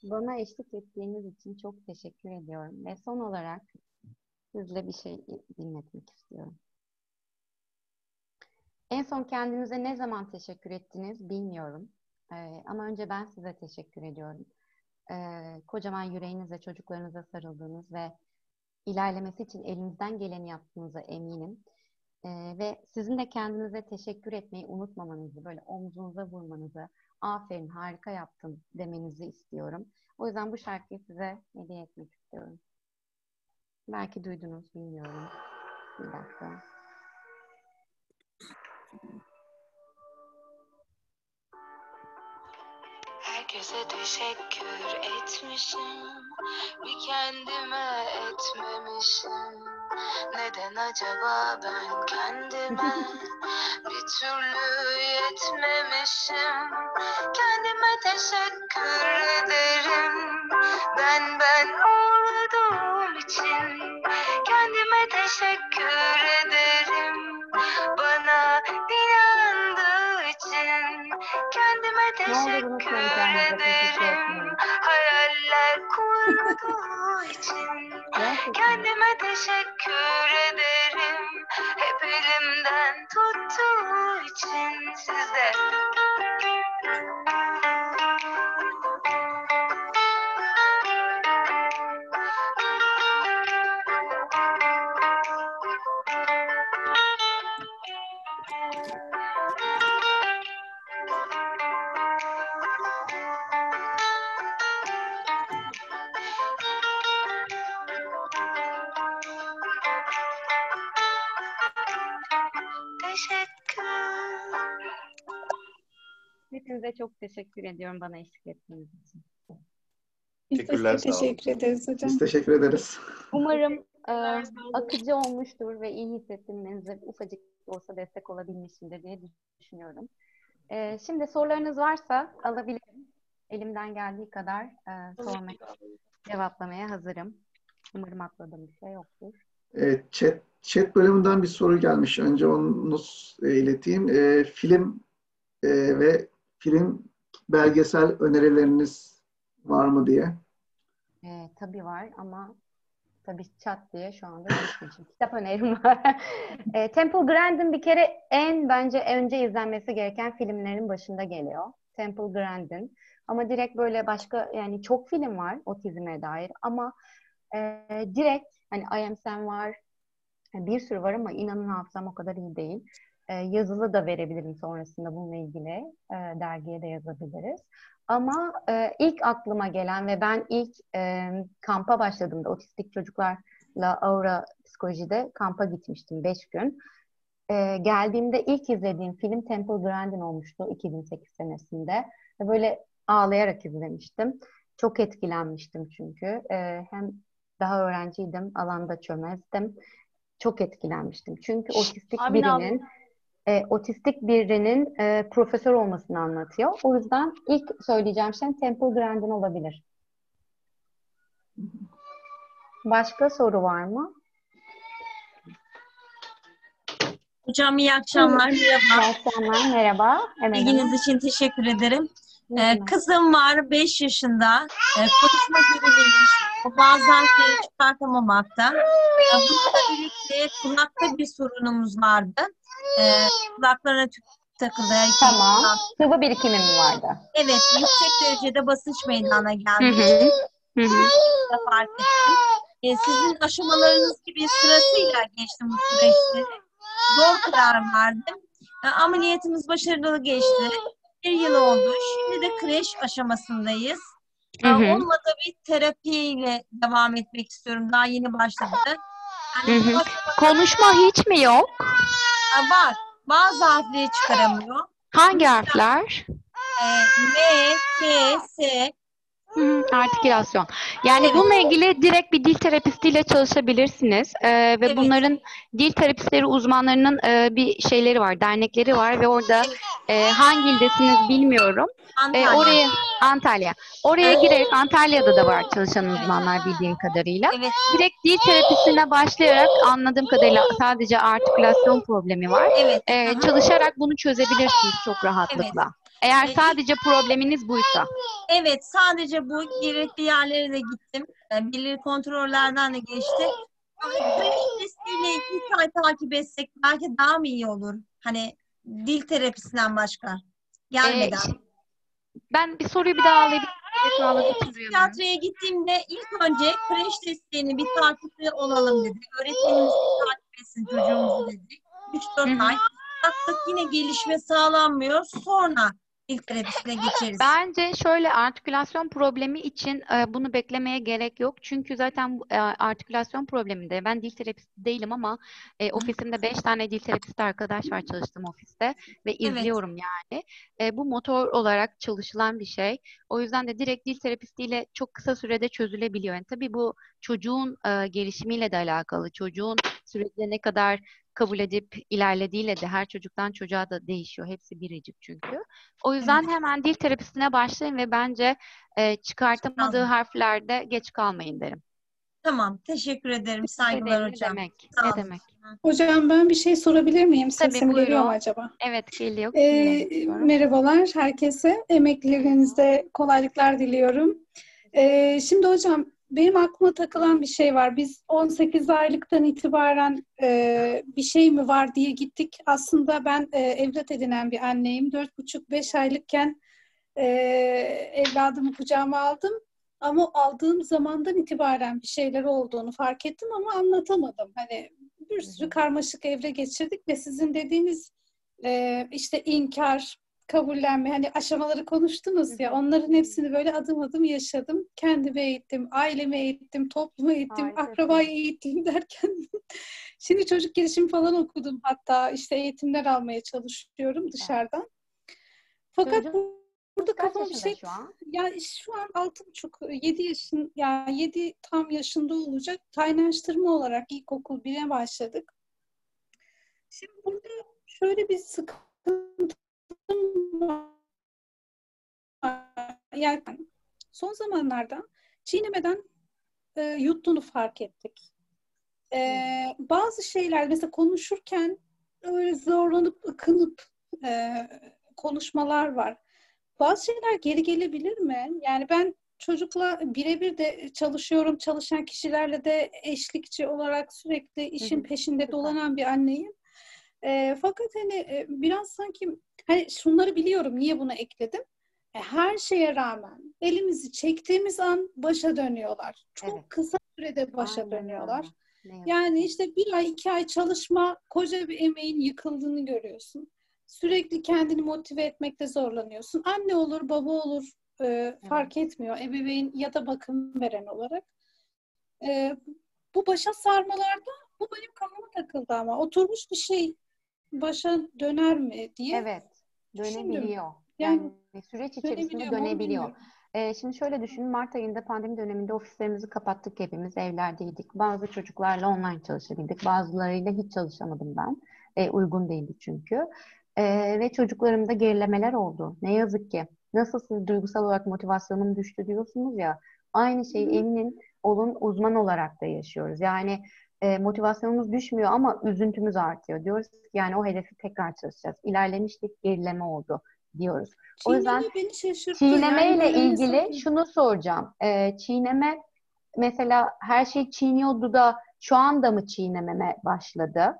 Bana eşlik ettiğiniz için çok teşekkür ediyorum. Ve son olarak sizle bir şey dinletmek istiyorum. En son kendinize ne zaman teşekkür ettiniz bilmiyorum. Ee, ama önce ben size teşekkür ediyorum. Ee, kocaman yüreğinizle çocuklarınıza sarıldığınız ve ilerlemesi için elinizden geleni yaptığınıza eminim. Ee, ve sizin de kendinize teşekkür etmeyi unutmamanızı, böyle omzunuza vurmanızı, aferin harika yaptın demenizi istiyorum. O yüzden bu şarkıyı size hediye etmek istiyorum. Belki duydunuz, bilmiyorum. Bir dakika. Herkese teşekkür etmişim Bir kendime etmemişim Neden acaba ben kendime Bir türlü yetmemişim Kendime teşekkür ederim Ben ben olduğum için Kendime teşekkür ederim Bana inandığı için Kendime teşekkür ederim. Hayaller kurduğu için. Kendime teşekkür ederim. Hep elimden tuttuğu için sizde Hepinize çok teşekkür ediyorum bana eşlik ettiğiniz için. Biz Teşekkürler, olun. teşekkür ederiz hocam. Biz teşekkür ederiz. Umarım e, akıcı olmuştur ve iyi hissettirmenize ufacık olsa destek olabilmişimdir diye düşünüyorum. E, şimdi sorularınız varsa alabilirim. Elimden geldiği kadar e, sormak, cevaplamaya hazırım. Umarım atladığım bir şey yoktur. E, chat, chat bölümünden bir soru gelmiş. Önce onu e, ileteyim. E, film e, ve film belgesel önerileriniz var mı diye. E, tabii var ama tabii çat diye şu anda. Kitap önerim var. e, Temple Grandin bir kere en bence önce izlenmesi gereken filmlerin başında geliyor. Temple Grandin. Ama direkt böyle başka yani çok film var otizme dair ama e, direkt hani I Am Sam var bir sürü var ama inanın hafızam o kadar iyi değil. E, yazılı da verebilirim sonrasında bununla ilgili. E, dergiye de yazabiliriz. Ama e, ilk aklıma gelen ve ben ilk e, kampa başladığımda otistik çocuklarla Aura Psikoloji'de kampa gitmiştim 5 gün. E, geldiğimde ilk izlediğim film Temple Grandin olmuştu 2008 senesinde. Ve böyle ağlayarak izlemiştim. Çok etkilenmiştim çünkü. E, hem daha öğrenciydim, alanda çömezdim. Çok etkilenmiştim. Çünkü otistik Amin abi. E, otistik birinin e, profesör olmasını anlatıyor. O yüzden ilk söyleyeceğim şey Temple Grandin olabilir. Başka soru var mı? Hocam iyi akşamlar. Merhaba. Akşamlar, merhaba. Emel için teşekkür ederim. Ee, kızım var 5 yaşında. Ee, konuşma geriliymiş. Bazen şey çıkartamamakta. Ee, bununla birlikte kulakta bir sorunumuz vardı. Ee, kulaklarına tüp takıldı. Tamam. Sıvı birikimi mi vardı? Evet, yüksek derecede basınç meydana Hı gelmiş. hı. Hı hı. da fark ettim. Ee, sizin aşamalarınız gibi sırasıyla geçtim bu süreçleri. Zor karar verdim. Ee, ameliyatımız başarılı geçti. Bir yıl oldu. Şimdi de kreş aşamasındayız. Ee, Hı hı. Da bir terapiyle devam etmek istiyorum. Daha yeni başladı. Hı hı. Konuşma hiç mi yok? var. Bazı harfleri çıkaramıyor. Hangi harfler? Ee, M, K, S. Hı Artikülasyon. Yani Evet. bununla ilgili direkt bir dil terapistiyle çalışabilirsiniz. Ee, ve Evet. bunların dil terapistleri uzmanlarının e, bir şeyleri var, dernekleri var ve orada e, hangi ildesiniz bilmiyorum. E, Antalya. oraya Antalya. Oraya girerek Antalya'da da var çalışan uzmanlar bildiğim kadarıyla. Evet, Direkt dil terapisine başlayarak anladığım kadarıyla sadece artikülasyon problemi var. evet. Aha. çalışarak bunu çözebilirsiniz çok rahatlıkla. Eğer sadece probleminiz buysa. Evet, sadece bu gerekli yerlere de gittim. Ee, Belirli kontrollerden de geçti. Testiyle iki ay takip etsek belki daha mı iyi olur? Hani dil terapisinden başka. Gelmeden. Ee, ben bir soruyu bir daha duyamıyorum. Psikiyatriye gittiğimde ilk önce kreş testlerini bir takipte olalım dedi. Öğretmenimiz takip etsin çocuğumuzu dedi. 3-4 Hı hı. ay. Baktık yine gelişme sağlanmıyor. Sonra ilk terapisine geçeriz. Bence şöyle artikülasyon problemi için e, bunu beklemeye gerek yok. Çünkü zaten e, artikülasyon probleminde ben dil terapisti değilim ama e, ofisimde 5 tane dil terapisti arkadaş var çalıştığım ofiste ve izliyorum yani. E, bu motor olarak çalışılan bir şey. O yüzden de direkt dil terapistiyle çok kısa sürede çözülebiliyor. Yani tabii bu çocuğun e, gelişimiyle de alakalı. Çocuğun sürekli ne kadar kabul edip ilerlediğiyle de her çocuktan çocuğa da değişiyor. Hepsi biricik çünkü. O yüzden hemen dil terapisine başlayın ve bence e, çıkartamadığı Tamam. harflerde geç kalmayın derim. Tamam, teşekkür ederim. Saygılar demek, hocam. Ne demek? Sağ Ne olun. demek? Hocam ben bir şey sorabilir miyim? Tabii, Sesim geliyor mu buyurun. acaba? Evet geliyor. Ee, merhabalar herkese. Emeklilerinizde kolaylıklar diliyorum. Ee, şimdi hocam benim aklıma takılan bir şey var. Biz 18 aylıktan itibaren e, bir şey mi var diye gittik. Aslında ben e, evlat edinen bir anneyim. 4,5-5 aylıkken e, evladımı kucağıma aldım. Ama aldığım zamandan itibaren bir şeyler olduğunu fark ettim ama anlatamadım. Hani bir sürü karmaşık evre geçirdik ve sizin dediğiniz e, işte inkar, kabullenme hani aşamaları konuştunuz ya onların hepsini böyle adım adım yaşadım. Kendimi eğittim, ailemi eğittim, toplumu eğittim, Harikasın. akrabayı eğittim derken şimdi çocuk gelişimi falan okudum hatta işte eğitimler almaya çalışıyorum dışarıdan. Fakat Çocuğun bu- burada Kaç kafama bir şey şu an? ya şu an altı buçuk, yedi yaşın, ya yedi tam yaşında olacak. Kaynaştırma olarak ilkokul 1'e başladık. Şimdi burada şöyle bir sıkıntı Yani son zamanlarda çiğnemeden e, yuttuğunu fark ettik. E, bazı şeyler mesela konuşurken öyle zorlanıp ıkınıp e, konuşmalar var. Bazı şeyler geri gelebilir mi? Yani ben çocukla birebir de çalışıyorum. Çalışan kişilerle de eşlikçi olarak sürekli işin peşinde dolanan bir anneyim. E, fakat hani e, biraz sanki hani şunları biliyorum. Niye bunu ekledim? E, her şeye rağmen elimizi çektiğimiz an başa dönüyorlar. Çok Evet. kısa sürede başa Aynen dönüyorlar. yazık Yani işte bir ay, iki ay çalışma, koca bir emeğin yıkıldığını görüyorsun. Sürekli kendini motive etmekte zorlanıyorsun. Anne olur, baba olur, e, fark etmiyor. Ebeveyn ya da bakım veren olarak. E, bu başa sarmalarda bu benim kafama takıldı ama oturmuş bir şey başa döner mi diye. Evet, dönebiliyor. Yani Yani süreç içerisinde Dönebiliyor. Ee, şimdi şöyle düşünün, Mart ayında pandemi döneminde ofislerimizi kapattık hepimiz, evlerdeydik. Bazı çocuklarla online çalışabildik, bazılarıyla hiç çalışamadım ben. Ee, uygun değildi çünkü. Ee, ve çocuklarımda gerilemeler oldu. Ne yazık ki. Nasıl siz duygusal olarak motivasyonum düştü diyorsunuz ya, aynı şeyi Hı hı. emin olun uzman olarak da yaşıyoruz. Yani e, motivasyonumuz düşmüyor ama üzüntümüz artıyor. Diyoruz ki yani o hedefi tekrar çalışacağız. İlerlemiştik, gerileme oldu diyoruz. O yüzden Çiğneme beni şaşırttı. Çiğneme Yani ile ilgili mesela- şunu soracağım. Ee, çiğneme mesela her şey çiğniyordu da şu anda mı çiğnememe başladı?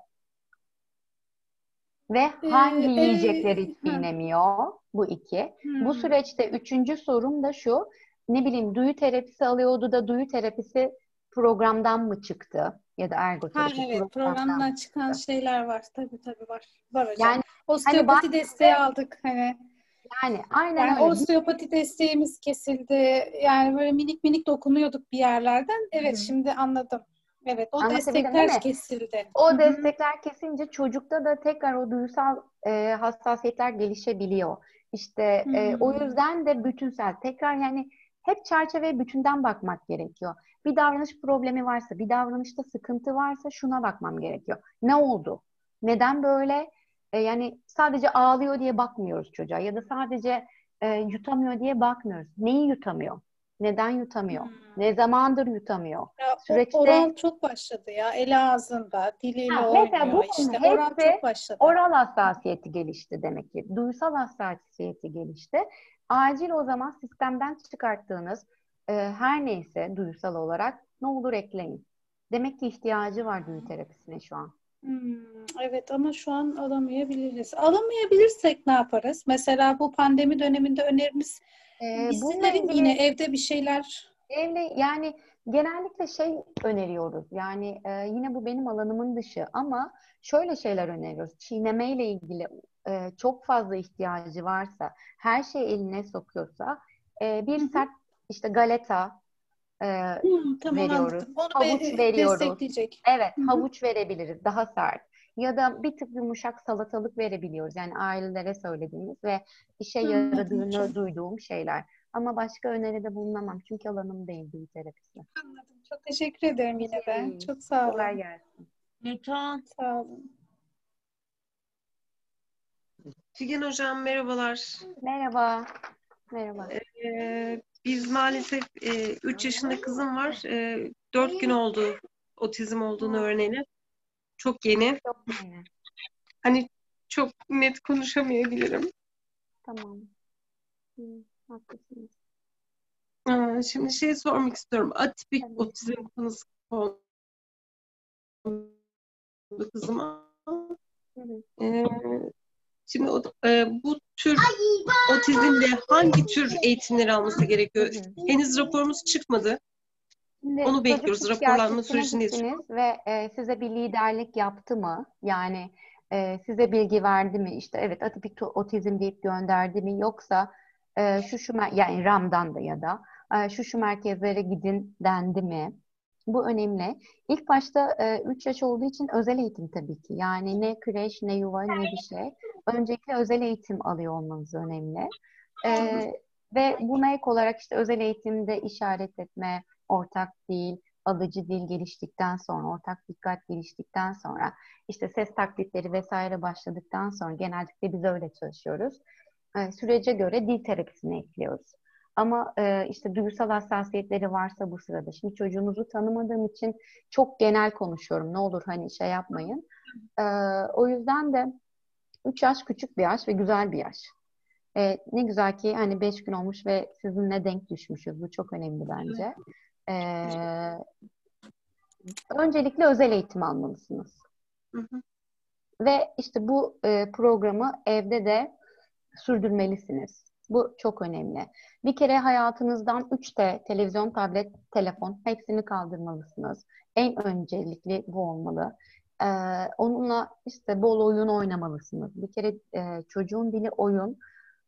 Ve hangi Ee, yiyecekleri e, çiğnemiyor? Bu iki. Bu Hmm. süreçte üçüncü sorum da şu. Ne bileyim duyu terapisi alıyordu da duyu terapisi programdan mı çıktı? Ya da Ha ergoterapi evet programdan çıkan çıktı? şeyler var. Tabii tabii var. Var hocam. Yani Osteopati bazı- desteği aldık hani. yani aynen Yani öyle. osteopati desteğimiz kesildi. Yani böyle minik minik dokunuyorduk bir yerlerden. Evet Hı hı. şimdi anladım. Evet, o destekler kesildi. O Hı hı. destekler kesince çocukta da tekrar o duysal e, hassasiyetler gelişebiliyor. İşte e, o yüzden de bütünsel tekrar yani hep çerçeve bütünden bakmak gerekiyor. Bir davranış problemi varsa, bir davranışta sıkıntı varsa şuna bakmam gerekiyor. Ne oldu? Neden böyle? E, yani sadece ağlıyor diye bakmıyoruz çocuğa ya da sadece e, yutamıyor diye bakmıyoruz. Neyi yutamıyor? Neden yutamıyor? Hmm. Ne zamandır yutamıyor? Ya, Süreçte- oral çok başladı ya. Eli ağzında, diliyle Ha, mesela oynuyor. bunun İşte oral hepsi çok başladı. Oral hassasiyeti gelişti demek ki. Duysal hassasiyeti gelişti. Acil o zaman sistemden çıkarttığınız e, her neyse duysal olarak ne olur ekleyin. Demek ki ihtiyacı var duyu terapisine şu an. Hmm, evet ama şu an alamayabiliriz. Alamayabilirsek ne yaparız? Mesela bu pandemi döneminde öneriniz Ee, yine evde bir şeyler evle yani genellikle şey öneriyoruz. Yani e, yine bu benim alanımın dışı ama şöyle şeyler öneriyoruz. Çiğnemeyle ilgili e, çok fazla ihtiyacı varsa, her şey eline sokuyorsa e, bir sert işte galeta e, Hmm, tamam veriyoruz. anladım. Onu Havuç be- veriyoruz. destekleyecek. Evet, Hı hı. havuç verebiliriz daha sert. Ya da bir tık yumuşak salatalık verebiliyoruz. Yani ailelere söylediğimiz ve işe yaradığını hocam. duyduğum şeyler. Ama başka öneride bulunamam. Çünkü alanım değil duyu terapisi. Anladım. Çok teşekkür ederim yine de. Şey, Çok sağ Kolay olun. gelsin. Metan. Sağ olun. Figen Hocam merhabalar. Merhaba. Merhaba. Ee, biz maalesef 3 yaşında kızım var. 4 gün oldu otizm olduğunu öğreneli. Çok yeni. Çok yeni. Hani çok net konuşamayabilirim. Tamam. Hı, haklısınız. Aa, Şimdi şey sormak istiyorum. Atipik Tabii. otizm konusu oldu kızıma. Hı. Ee, Şimdi o, e, bu tür otizmle hangi tür eğitimleri alması gerekiyor? Henüz raporumuz çıkmadı. Şimdi Onu bekliyoruz. Raporlanma sürecindeyiz. ve e, size bir liderlik yaptı mı? Yani e, size bilgi verdi mi? İşte evet atipik otizm deyip gönderdi mi? Yoksa e, şu şu yani RAM'dan da ya da e, şu şu merkezlere gidin dendi mi? Bu önemli. İlk başta 3 yaş olduğu için özel eğitim tabii ki. Yani ne kreş, ne yuva, ne bir şey. Öncelikle özel eğitim alıyor olmanız önemli. E, ve buna ek olarak işte özel eğitimde işaret etme, ortak dil, alıcı dil geliştikten sonra, ortak dikkat geliştikten sonra, işte ses taklitleri vesaire başladıktan sonra genellikle biz öyle çalışıyoruz. E, sürece göre dil terapisini ekliyoruz. Ama e, işte duygusal hassasiyetleri varsa bu sırada. Şimdi çocuğunuzu tanımadığım için çok genel konuşuyorum. Ne olur hani şey yapmayın. E, o yüzden de 3 yaş küçük bir yaş ve güzel bir yaş. E, ne güzel ki hani 5 gün olmuş ve sizinle denk düşmüşüz. Bu çok önemli bence. E, öncelikle özel eğitim almalısınız. Hı hı. Ve işte bu e, programı evde de sürdürmelisiniz. Bu çok önemli. Bir kere hayatınızdan 3T, televizyon, tablet, telefon hepsini kaldırmalısınız. En öncelikli bu olmalı. Ee, onunla işte bol oyun oynamalısınız. Bir kere e, çocuğun dili oyun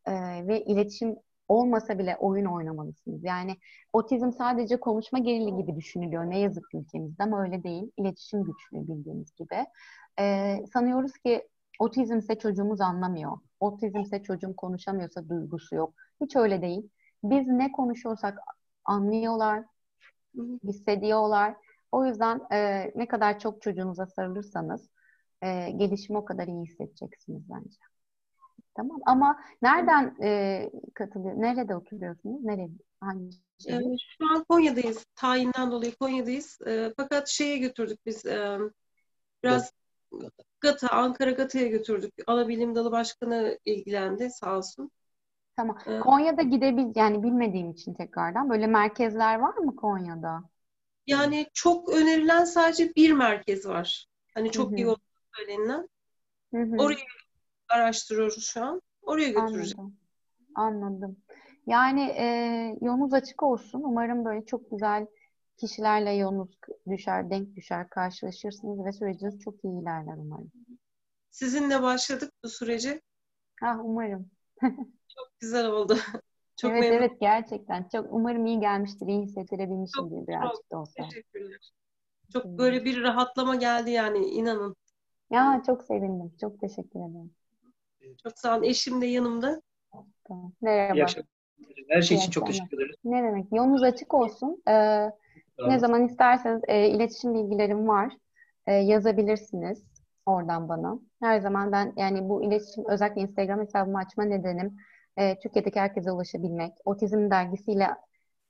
e, ve iletişim olmasa bile oyun oynamalısınız. Yani otizm sadece konuşma gerili gibi düşünülüyor ne yazık ki ülkemizde ama öyle değil. İletişim güçlüğü bildiğiniz gibi. Ee, sanıyoruz ki otizmse çocuğumuz anlamıyor. Otizmse çocuğum konuşamıyorsa duygusu yok. Hiç öyle değil. Biz ne konuşuyorsak anlıyorlar, hissediyorlar. O yüzden e, ne kadar çok çocuğunuza sarılırsanız e, gelişimi o kadar iyi hissedeceksiniz bence. Tamam ama nereden e, katılıyor? Nerede oturuyorsunuz? Nerede? Hangi? Ee, Şu an Konya'dayız. Tayinden dolayı Konya'dayız. Ee, fakat şeye götürdük biz e, biraz GATA, Ankara GATA'ya götürdük. Ana Bilim Dalı Başkanı ilgilendi sağ olsun. Tamam. Ee, Konya'da gidebil yani bilmediğim için tekrardan böyle merkezler var mı Konya'da? Yani çok önerilen sadece bir merkez var. Hani çok hı. iyi olduğu söylenilen. Hı hı. Orayı araştırıyoruz şu an. Oraya götüreceğiz. Anladım. Anladım. Yani e, yolunuz açık olsun. Umarım böyle çok güzel kişilerle yolunuz düşer, denk düşer, karşılaşırsınız ve süreciniz çok iyi ilerler umarım. Sizinle başladık bu süreci. Ah umarım. Güzel oldu. Çok Evet memnun. evet gerçekten çok umarım iyi gelmiştir, iyi hissettirebilmişimdir birazcık da olsa. Teşekkürler. Çok böyle bir rahatlama geldi yani inanın. Ya çok sevindim. Çok teşekkür ederim. Çok sağ olun. Eşim de yanımda. Merhaba. Her şey için çok teşekkür ederiz. Ne demek? Yolunuz açık olsun. Ee, ne zaman isterseniz e, iletişim bilgilerim var. E, yazabilirsiniz oradan bana. Her zaman ben yani bu iletişim özellikle Instagram hesabımı açma nedenim e, Türkiye'deki herkese ulaşabilmek. Otizm dergisiyle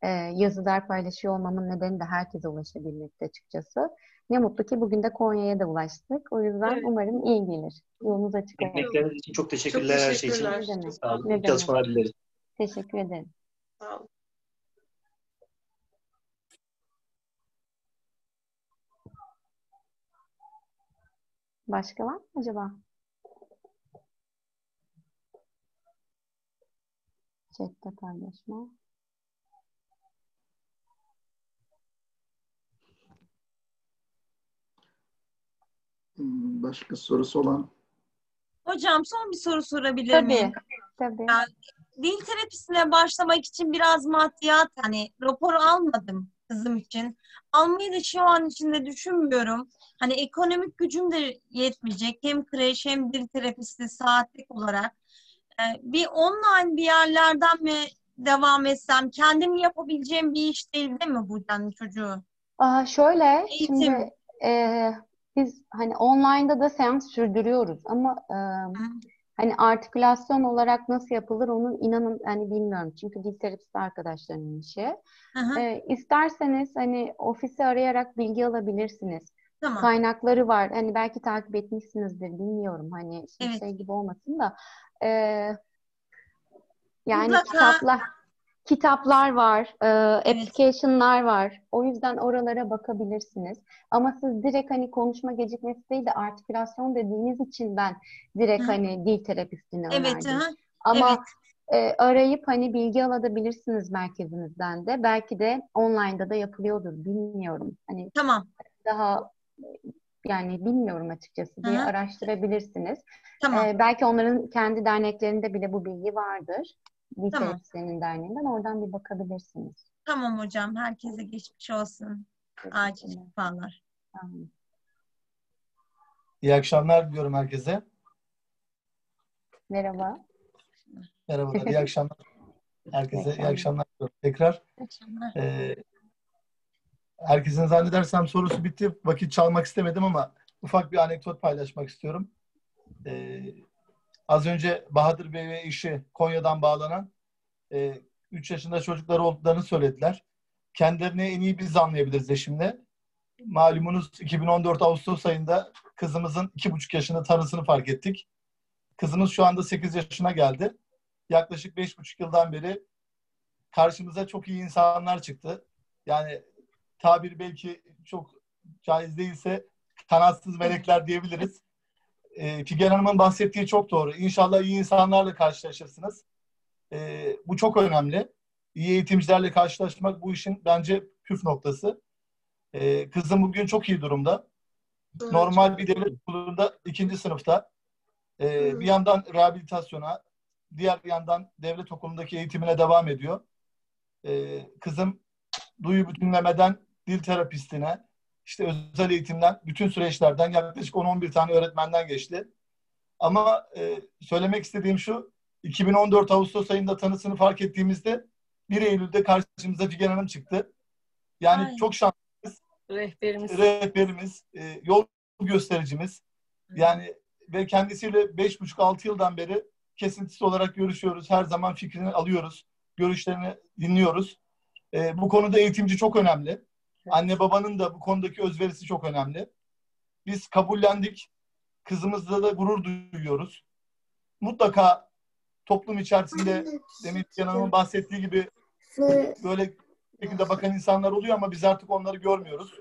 e, yazılar paylaşıyor olmamın nedeni de herkese ulaşabilmekti açıkçası. Ne mutlu ki bugün de Konya'ya da ulaştık. O yüzden Evet. umarım iyi gelir. Yolunuz açık olsun. Emekleriniz için çok teşekkürler her şey için. teşekkürler. Sağ olun. Çalışmalar dileriz. Teşekkür ederim. Sağ olun. Başka var mı acaba? Chat'te paylaşma. Başka sorusu olan Hocam son bir soru sorabilir Tabii. miyim? Tabii. Yani dil terapisine başlamak için biraz maddiyat hani rapor almadım kızım için. Almayı da şu an içinde düşünmüyorum. Hani ekonomik gücüm de yetmeyecek. Hem kreş hem dil terapisti saatlik olarak. Ee, bir online bir yerlerden mi devam etsem? Kendim yapabileceğim bir iş değil değil mi bu yani çocuğu? Aa, şöyle Eğitim. şimdi e, biz hani online'da da seans sürdürüyoruz ama e, hani artikülasyon olarak nasıl yapılır onu inanın hani bilmiyorum. Çünkü dil terapisti arkadaşlarımın işi. Hı, E, isterseniz hani ofisi arayarak bilgi alabilirsiniz. tamam. Kaynakları var. Hani belki takip etmişsinizdir bilmiyorum. Hani şimdi Evet. şey gibi olmasın da e, yani Mutlaka- kitaplar kitaplar var, e, application'lar var. O yüzden oralara bakabilirsiniz. Ama siz direkt hani konuşma gecikmesi değil de artikülasyon dediğiniz için ben direkt Hı. hani dil terapistini Evet, önerdim. hı, Ama e, arayıp hani bilgi alabilirsiniz merkezimizden de. Belki de online'da da yapılıyordur. Bilmiyorum. Hani tamam. daha yani bilmiyorum açıkçası diye hı. araştırabilirsiniz. Tamam. Ee, belki onların kendi derneklerinde bile bu bilgi vardır. Dil Tamam. Terapistlerinin derneğinden oradan bir bakabilirsiniz. Tamam hocam. Herkese geçmiş olsun. Acil şifalar. Tamam. İyi akşamlar diliyorum herkese. Merhaba. Merhabalar, iyi akşamlar. Herkese iyi akşamlar. akşamlar diliyorum. Tekrar İyi akşamlar. e, herkesin zannedersem sorusu bitti. Vakit çalmak istemedim ama ufak bir anekdot paylaşmak istiyorum. E, az önce Bahadır Bey ve eşi Konya'dan bağlanan 3 yaşında çocukları olduklarını söylediler. Kendilerini en iyi biz anlayabiliriz eşimle. Malumunuz 2014 Ağustos ayında kızımızın 2,5 yaşında tanısını fark ettik. Kızımız şu anda 8 yaşına geldi. Yaklaşık 5,5 yıldan beri karşımıza çok iyi insanlar çıktı. Yani tabir belki çok caiz değilse kanatsız melekler diyebiliriz. E, Figen Hanım'ın bahsettiği çok doğru. İnşallah iyi insanlarla karşılaşırsınız. E, bu çok önemli. İyi eğitimcilerle karşılaşmak bu işin bence püf noktası. E, kızım bugün çok iyi durumda. Normal bir devlet okulunda ikinci sınıfta. E, bir yandan rehabilitasyona, diğer yandan devlet okulundaki eğitimine devam ediyor. E, kızım duyu bütünlemeden dil terapistine, işte özel eğitimden, bütün süreçlerden yaklaşık 10-11 tane öğretmenden geçti. Ama e, söylemek istediğim şu, 2014 Ağustos ayında tanısını fark ettiğimizde 1 Eylül'de karşımıza Figen Hanım çıktı. Yani Ay. çok şanslı Rehberimiz. rehberimiz, e, yol göstericimiz. Yani ve kendisiyle 5,5-6 yıldan beri kesintisiz olarak görüşüyoruz. Her zaman fikrini alıyoruz. Görüşlerini dinliyoruz. E, bu konuda eğitimci çok önemli. Anne babanın da bu konudaki özverisi çok önemli. Biz kabullendik. Kızımızla da gurur duyuyoruz. Mutlaka toplum içerisinde demin Hanım'ın bahsettiği gibi böyle şekilde bakan insanlar oluyor ama biz artık onları görmüyoruz.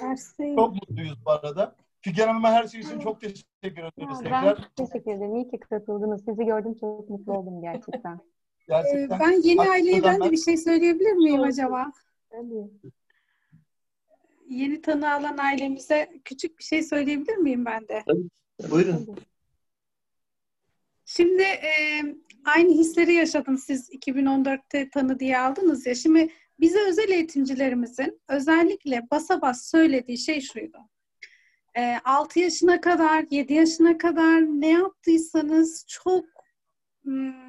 Tersi. Çok mutluyuz bu arada. Figen Hanım'a her şey için çok teşekkür ediyoruz Ya, ben tekrar. teşekkür ederim. İyi ki katıldınız. Sizi gördüm çok mutlu oldum gerçekten. Ee, Gerçekten. ben yeni aileye ben de ben- bir şey söyleyebilir miyim acaba? Tabii. Yeni tanı alan ailemize küçük bir şey söyleyebilir miyim ben de? Buyurun. Şimdi e, aynı hisleri yaşadım siz 2014'te tanı diye aldınız ya. Şimdi bize özel eğitimcilerimizin özellikle basa bas söylediği şey şuydu. E, 6 yaşına kadar, 7 yaşına kadar ne yaptıysanız çok hmm,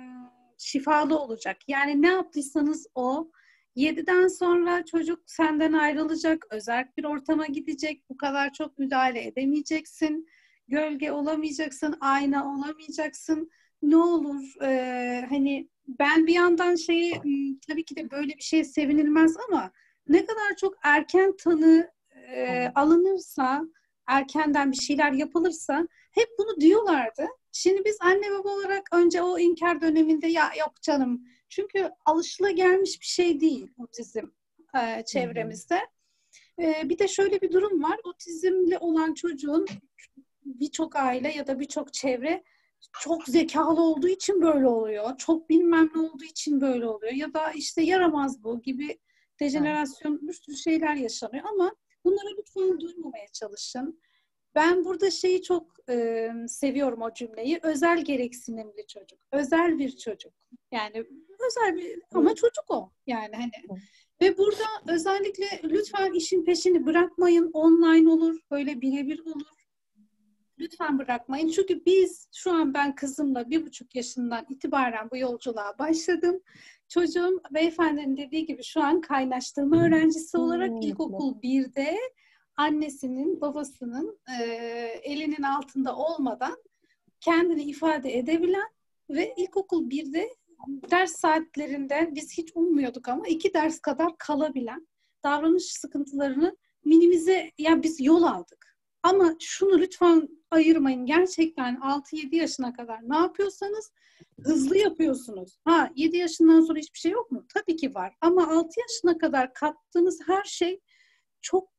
şifalı olacak. Yani ne yaptıysanız o 7'den sonra çocuk senden ayrılacak, özel bir ortama gidecek, bu kadar çok müdahale edemeyeceksin, gölge olamayacaksın, ayna olamayacaksın. Ne olur e, hani ben bir yandan şeyi tabii ki de böyle bir şey sevinilmez ama ne kadar çok erken tanı e, alınırsa, erkenden bir şeyler yapılırsa hep bunu diyorlardı. Şimdi biz anne baba olarak önce o inkar döneminde ya yok canım çünkü alışılagelmiş bir şey değil otizm e, çevremizde. E, bir de şöyle bir durum var. Otizmli olan çocuğun birçok aile ya da birçok çevre çok zekalı olduğu için böyle oluyor. Çok bilmem ne olduğu için böyle oluyor. Ya da işte yaramaz bu gibi dejenerasyon bir sürü şeyler yaşanıyor ama bunlara lütfen duymamaya çalışın. Ben burada şeyi çok e, seviyorum o cümleyi. Özel gereksinimli çocuk. Özel bir çocuk. Yani özel bir ama çocuk o. Yani hani ve burada özellikle lütfen işin peşini bırakmayın. Online olur, böyle birebir olur. Lütfen bırakmayın. Çünkü biz şu an ben kızımla bir buçuk yaşından itibaren bu yolculuğa başladım. Çocuğum beyefendinin dediği gibi şu an kaynaştırma öğrencisi olarak ilkokul 1'de annesinin, babasının e, elinin altında olmadan kendini ifade edebilen ve ilkokul 1'de ders saatlerinden biz hiç ummuyorduk ama iki ders kadar kalabilen davranış sıkıntılarını minimize, yani biz yol aldık. Ama şunu lütfen ayırmayın. Gerçekten 6-7 yaşına kadar ne yapıyorsanız hızlı yapıyorsunuz. Ha 7 yaşından sonra hiçbir şey yok mu? Tabii ki var. Ama 6 yaşına kadar kattığınız her şey çok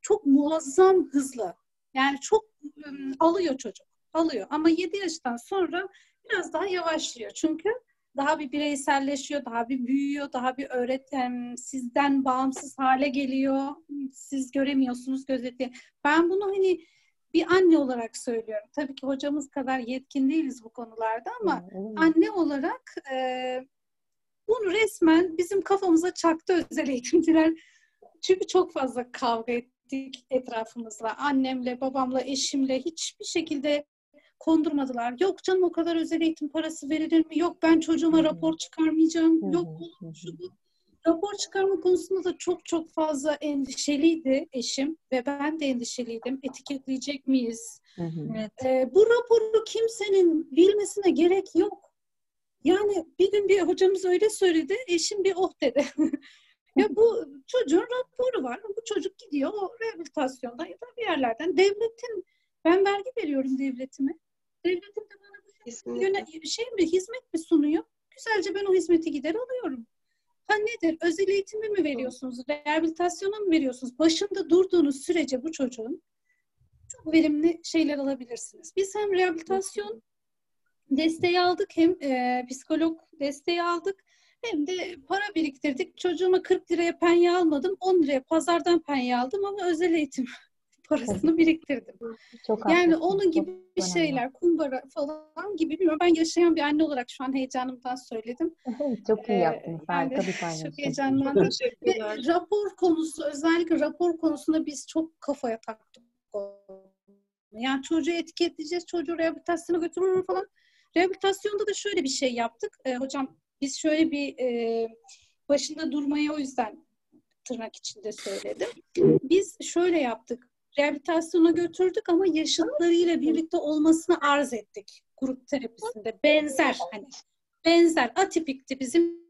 çok muazzam hızlı. Yani çok ım, alıyor çocuk. Alıyor. Ama 7 yaştan sonra biraz daha yavaşlıyor. Çünkü daha bir bireyselleşiyor, daha bir büyüyor, daha bir öğreten sizden bağımsız hale geliyor. Siz göremiyorsunuz, gözetli. Ben bunu hani bir anne olarak söylüyorum. Tabii ki hocamız kadar yetkin değiliz bu konularda ama anne olarak e, bunu resmen bizim kafamıza çaktı özel eğitimciler. Çünkü çok fazla kavga ettik etrafımızla. Annemle, babamla, eşimle hiçbir şekilde kondurmadılar. Yok canım o kadar özel eğitim parası verilir mi? Yok ben çocuğuma rapor çıkarmayacağım. Yok şu bu. Rapor çıkarma konusunda da çok çok fazla endişeliydi eşim ve ben de endişeliydim. Etiketleyecek miyiz? Evet. Ee, bu raporu kimsenin bilmesine gerek yok. Yani bir gün bir hocamız öyle söyledi, eşim bir oh dedi. ya bu çocuğun raporu var. Bu çocuk gidiyor o rehabilitasyonda ya da bir yerlerden. Devletin, ben vergi veriyorum devletime. Devletin de bana bu yöne, şey mi, hizmet mi sunuyor? Güzelce ben o hizmeti gider alıyorum. Ha nedir? Özel eğitimi mi veriyorsunuz? Rehabilitasyona mı veriyorsunuz? Başında durduğunuz sürece bu çocuğun çok verimli şeyler alabilirsiniz. Biz hem rehabilitasyon desteği aldık hem e, psikolog desteği aldık hem de para biriktirdik. Çocuğuma 40 liraya penye almadım. 10 liraya pazardan penye aldım ama özel eğitim parasını biriktirdim. Çok Yani haklısın, onun çok gibi bir şeyler, kumbara falan gibi bilmiyorum. Ben yaşayan bir anne olarak şu an heyecanımdan söyledim. Çok iyi Ee, yaptınız. Harika yani bir Çok paylaşım. heyecanlandım. Ve rapor konusu, özellikle rapor konusunda biz çok kafaya taktık. Yani çocuğu etiketleyeceğiz, çocuğu rehabilitasyona götürürüm falan. Rehabilitasyonda da şöyle bir şey yaptık. Ee, hocam biz şöyle bir e, başında durmayı o yüzden tırnak içinde söyledim. Biz şöyle yaptık. Rehabilitasyona götürdük ama yaşıtlarıyla birlikte olmasını arz ettik grup terapisinde. Benzer hani benzer atipikti bizim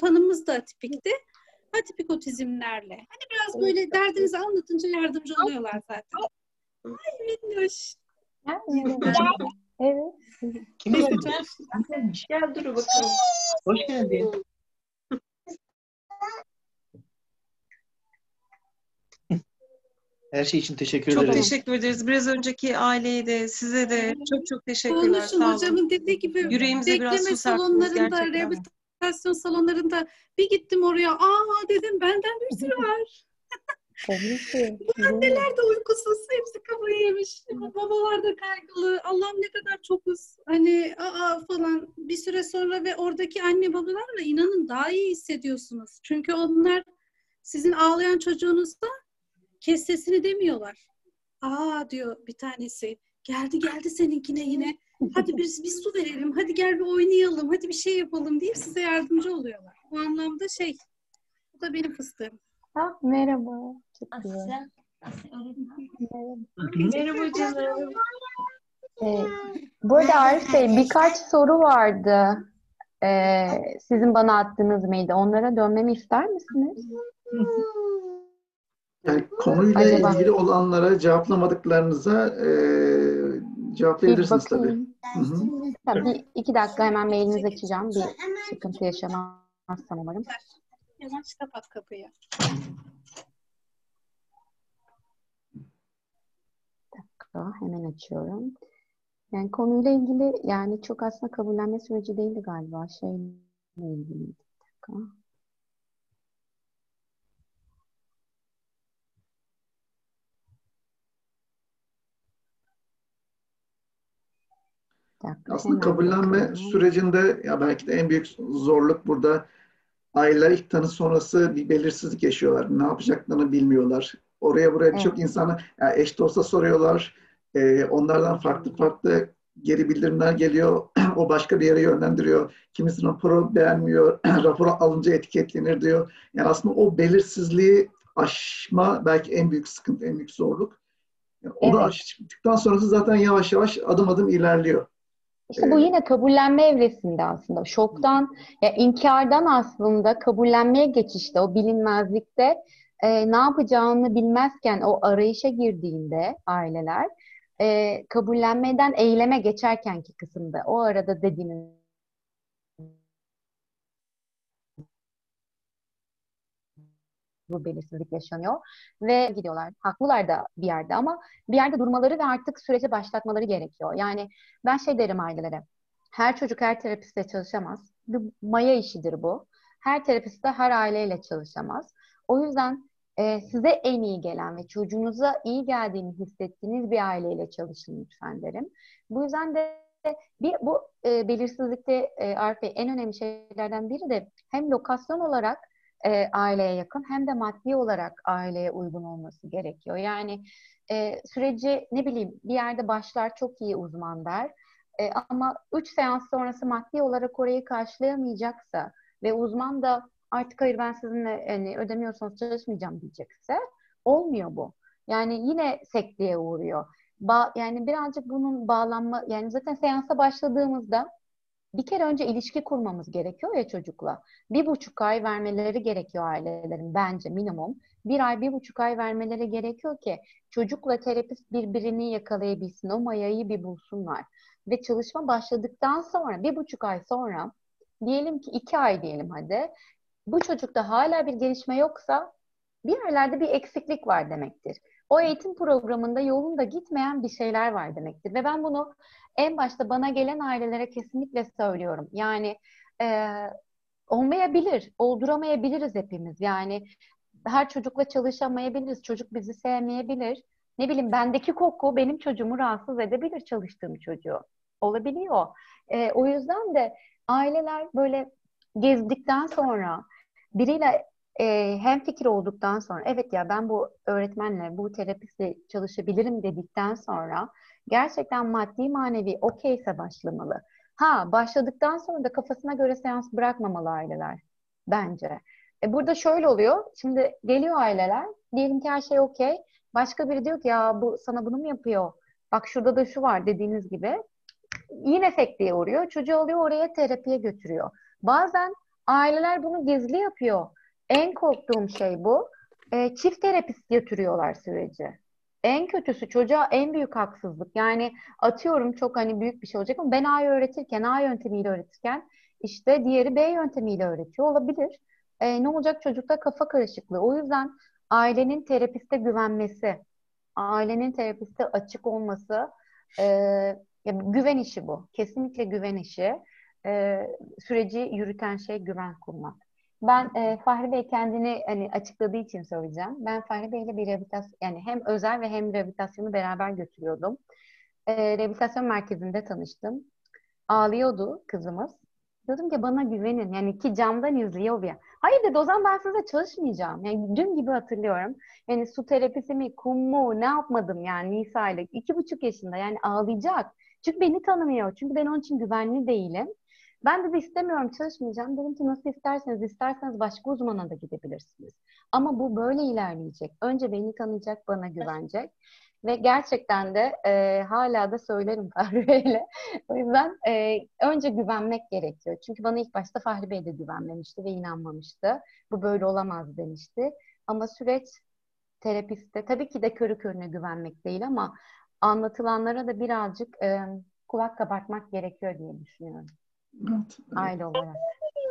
tanımımız da atipikti. Atipik otizmlerle. Hani biraz böyle derdinizi anlatınca yardımcı oluyorlar zaten. Ay minnoş. Evet. Kim Neyse, geldi? çok- Kim gelmiş? Gel dur bakalım. Hoş geldin. Her şey için teşekkür Çok ederim. teşekkür ederiz. Biraz önceki aileye de size de çok çok teşekkürler. Konuşun Sağ olun. hocamın dediği gibi Yüreğimize biraz bekleme salonlarında, rehabilitasyon salonlarında bir gittim oraya. Aa dedim benden bir sürü var. Bu anneler de uykusuz, hepsi kafayı yemiş. Babalar da kaygılı. Allah'ım ne kadar çokuz. Hani aa falan bir süre sonra ve oradaki anne babalarla inanın daha iyi hissediyorsunuz. Çünkü onlar sizin ağlayan çocuğunuzda kes sesini demiyorlar. Aa diyor bir tanesi. Geldi geldi seninkine yine. Hadi biz bir su verelim. Hadi gel bir oynayalım. Hadi bir şey yapalım deyip size yardımcı oluyorlar. Bu anlamda şey. Bu da benim fıstığım. Ha, merhaba. Çok güzel. Asya. Asya öğretmen. Merhaba canım. Ee, bu arada Arif Bey birkaç soru vardı. Ee, sizin bana attığınız mıydı? Onlara dönmemi ister misiniz? Yani konuyla Acaba- ilgili olanlara cevaplamadıklarınıza e, cevaplayabilirsiniz tabii. Hı hı. Tamam, bir iki dakika hemen mailinizi açacağım. Bir sıkıntı yaşamazsam umarım. Yavaş kapat kapıyı. dakika, hemen açıyorum. Yani konuyla ilgili yani çok aslında kabullenme süreci değildi galiba. Şeyle ilgili. Bir dakika. Bir dakika, Aslında kabullenme sürecinde ya belki de en büyük zorluk burada aileler ilk tanı sonrası bir belirsizlik yaşıyorlar. Ne yapacaklarını bilmiyorlar. Oraya buraya birçok Evet. insana ya eş dosta soruyorlar. Ee, onlardan farklı farklı geri bildirimler geliyor. o başka bir yere yönlendiriyor. Kimisi raporu beğenmiyor. Raporu alınca etiketlenir diyor. Yani aslında o belirsizliği aşma belki en büyük sıkıntı, en büyük zorluk. Yani onu Evet. aştıktan sonrası zaten yavaş yavaş adım adım ilerliyor. İşte bu yine kabullenme evresinde aslında. Şoktan, ya inkardan aslında kabullenmeye geçişte, o bilinmezlikte e, ne yapacağını bilmezken o arayışa girdiğinde aileler e, kabullenmeden eyleme geçerkenki kısımda o arada dediğiniz bu belirsizlik yaşanıyor ve gidiyorlar. Haklılar da bir yerde ama bir yerde durmaları ve artık sürece başlatmaları gerekiyor. Yani ben şey derim ailelere. Her çocuk her terapistle çalışamaz. Bir maya işidir bu. Her terapist de her aileyle çalışamaz. O yüzden e, size en iyi gelen ve çocuğunuza iyi geldiğini hissettiğiniz bir aileyle çalışın lütfen derim. Bu yüzden de bir bu e, belirsizlikte e, Arif en önemli şeylerden biri de hem lokasyon olarak e, aileye yakın hem de maddi olarak aileye uygun olması gerekiyor. Yani e, süreci ne bileyim bir yerde başlar çok iyi uzman der E, ama 3 seans sonrası maddi olarak orayı karşılayamayacaksa ve uzman da artık hayır ben sizinle hani, ödemiyorsanız çalışmayacağım diyecekse olmuyor bu. Yani yine sekteye uğruyor. Ba yani birazcık bunun bağlanma yani zaten seansa başladığımızda bir kere önce ilişki kurmamız gerekiyor ya çocukla. Bir buçuk ay vermeleri gerekiyor ailelerin bence minimum. Bir ay, bir buçuk ay vermeleri gerekiyor ki çocukla terapist birbirini yakalayabilsin. O mayayı bir bulsunlar. Ve çalışma başladıktan sonra, bir buçuk ay sonra, diyelim ki iki ay diyelim hadi. Bu çocukta hala bir gelişme yoksa bir yerlerde bir eksiklik var demektir. O eğitim programında yolunda gitmeyen bir şeyler var demektir. Ve ben bunu en başta bana gelen ailelere kesinlikle söylüyorum. Yani e, olmayabilir, olduramayabiliriz hepimiz. Yani her çocukla çalışamayabiliriz, çocuk bizi sevmeyebilir. Ne bileyim bendeki koku benim çocuğumu rahatsız edebilir çalıştığım çocuğu. Olabiliyor. E, o yüzden de aileler böyle gezdikten sonra biriyle e, hem fikir olduktan sonra evet ya ben bu öğretmenle, bu terapistle çalışabilirim dedikten sonra gerçekten maddi manevi okeyse başlamalı. Ha başladıktan sonra da kafasına göre seans bırakmamalı aileler bence. E, burada şöyle oluyor. Şimdi geliyor aileler. Diyelim ki her şey okey. Başka biri diyor ki ya bu sana bunu mu yapıyor? Bak şurada da şu var dediğiniz gibi. Yine sekteye uğruyor. Çocuğu alıyor oraya terapiye götürüyor. Bazen aileler bunu gizli yapıyor. En korktuğum şey bu. E, çift terapist yatırıyorlar süreci. En kötüsü çocuğa en büyük haksızlık. Yani atıyorum çok hani büyük bir şey olacak ama ben A'yı öğretirken, A yöntemiyle öğretirken işte diğeri B yöntemiyle öğretiyor olabilir. E, ne olacak çocukta kafa karışıklığı. O yüzden ailenin terapiste güvenmesi, ailenin terapiste açık olması e, ya güven işi bu. Kesinlikle güven işi. E, süreci yürüten şey güven kurmak. Ben e, Fahri Bey kendini hani açıkladığı için söyleyeceğim. Ben Fahri Bey'le bir rehabilitasyon yani hem özel ve hem rehabilitasyonu beraber götürüyordum. E, rehabilitasyon merkezinde tanıştım. Ağlıyordu kızımız. Dedim ki bana güvenin. Yani ki camdan izliyor ya. Hayır dedi o zaman ben size çalışmayacağım. Yani dün gibi hatırlıyorum. Yani su terapisi mi, kum mu ne yapmadım yani Nisa ile. iki buçuk yaşında yani ağlayacak. Çünkü beni tanımıyor. Çünkü ben onun için güvenli değilim. Ben de istemiyorum çalışmayacağım. Dedim ki nasıl isterseniz isterseniz başka uzmana da gidebilirsiniz. Ama bu böyle ilerleyecek. Önce beni tanıyacak, bana güvenecek. Ve gerçekten de e, hala da söylerim Fahri Bey'le. O yüzden e, önce güvenmek gerekiyor. Çünkü bana ilk başta Fahri Bey de güvenmemişti ve inanmamıştı. Bu böyle olamaz demişti. Ama süreç terapiste tabii ki de körü körüne güvenmek değil ama anlatılanlara da birazcık e, kulak kabartmak gerekiyor diye düşünüyorum. Evet. Aile olarak.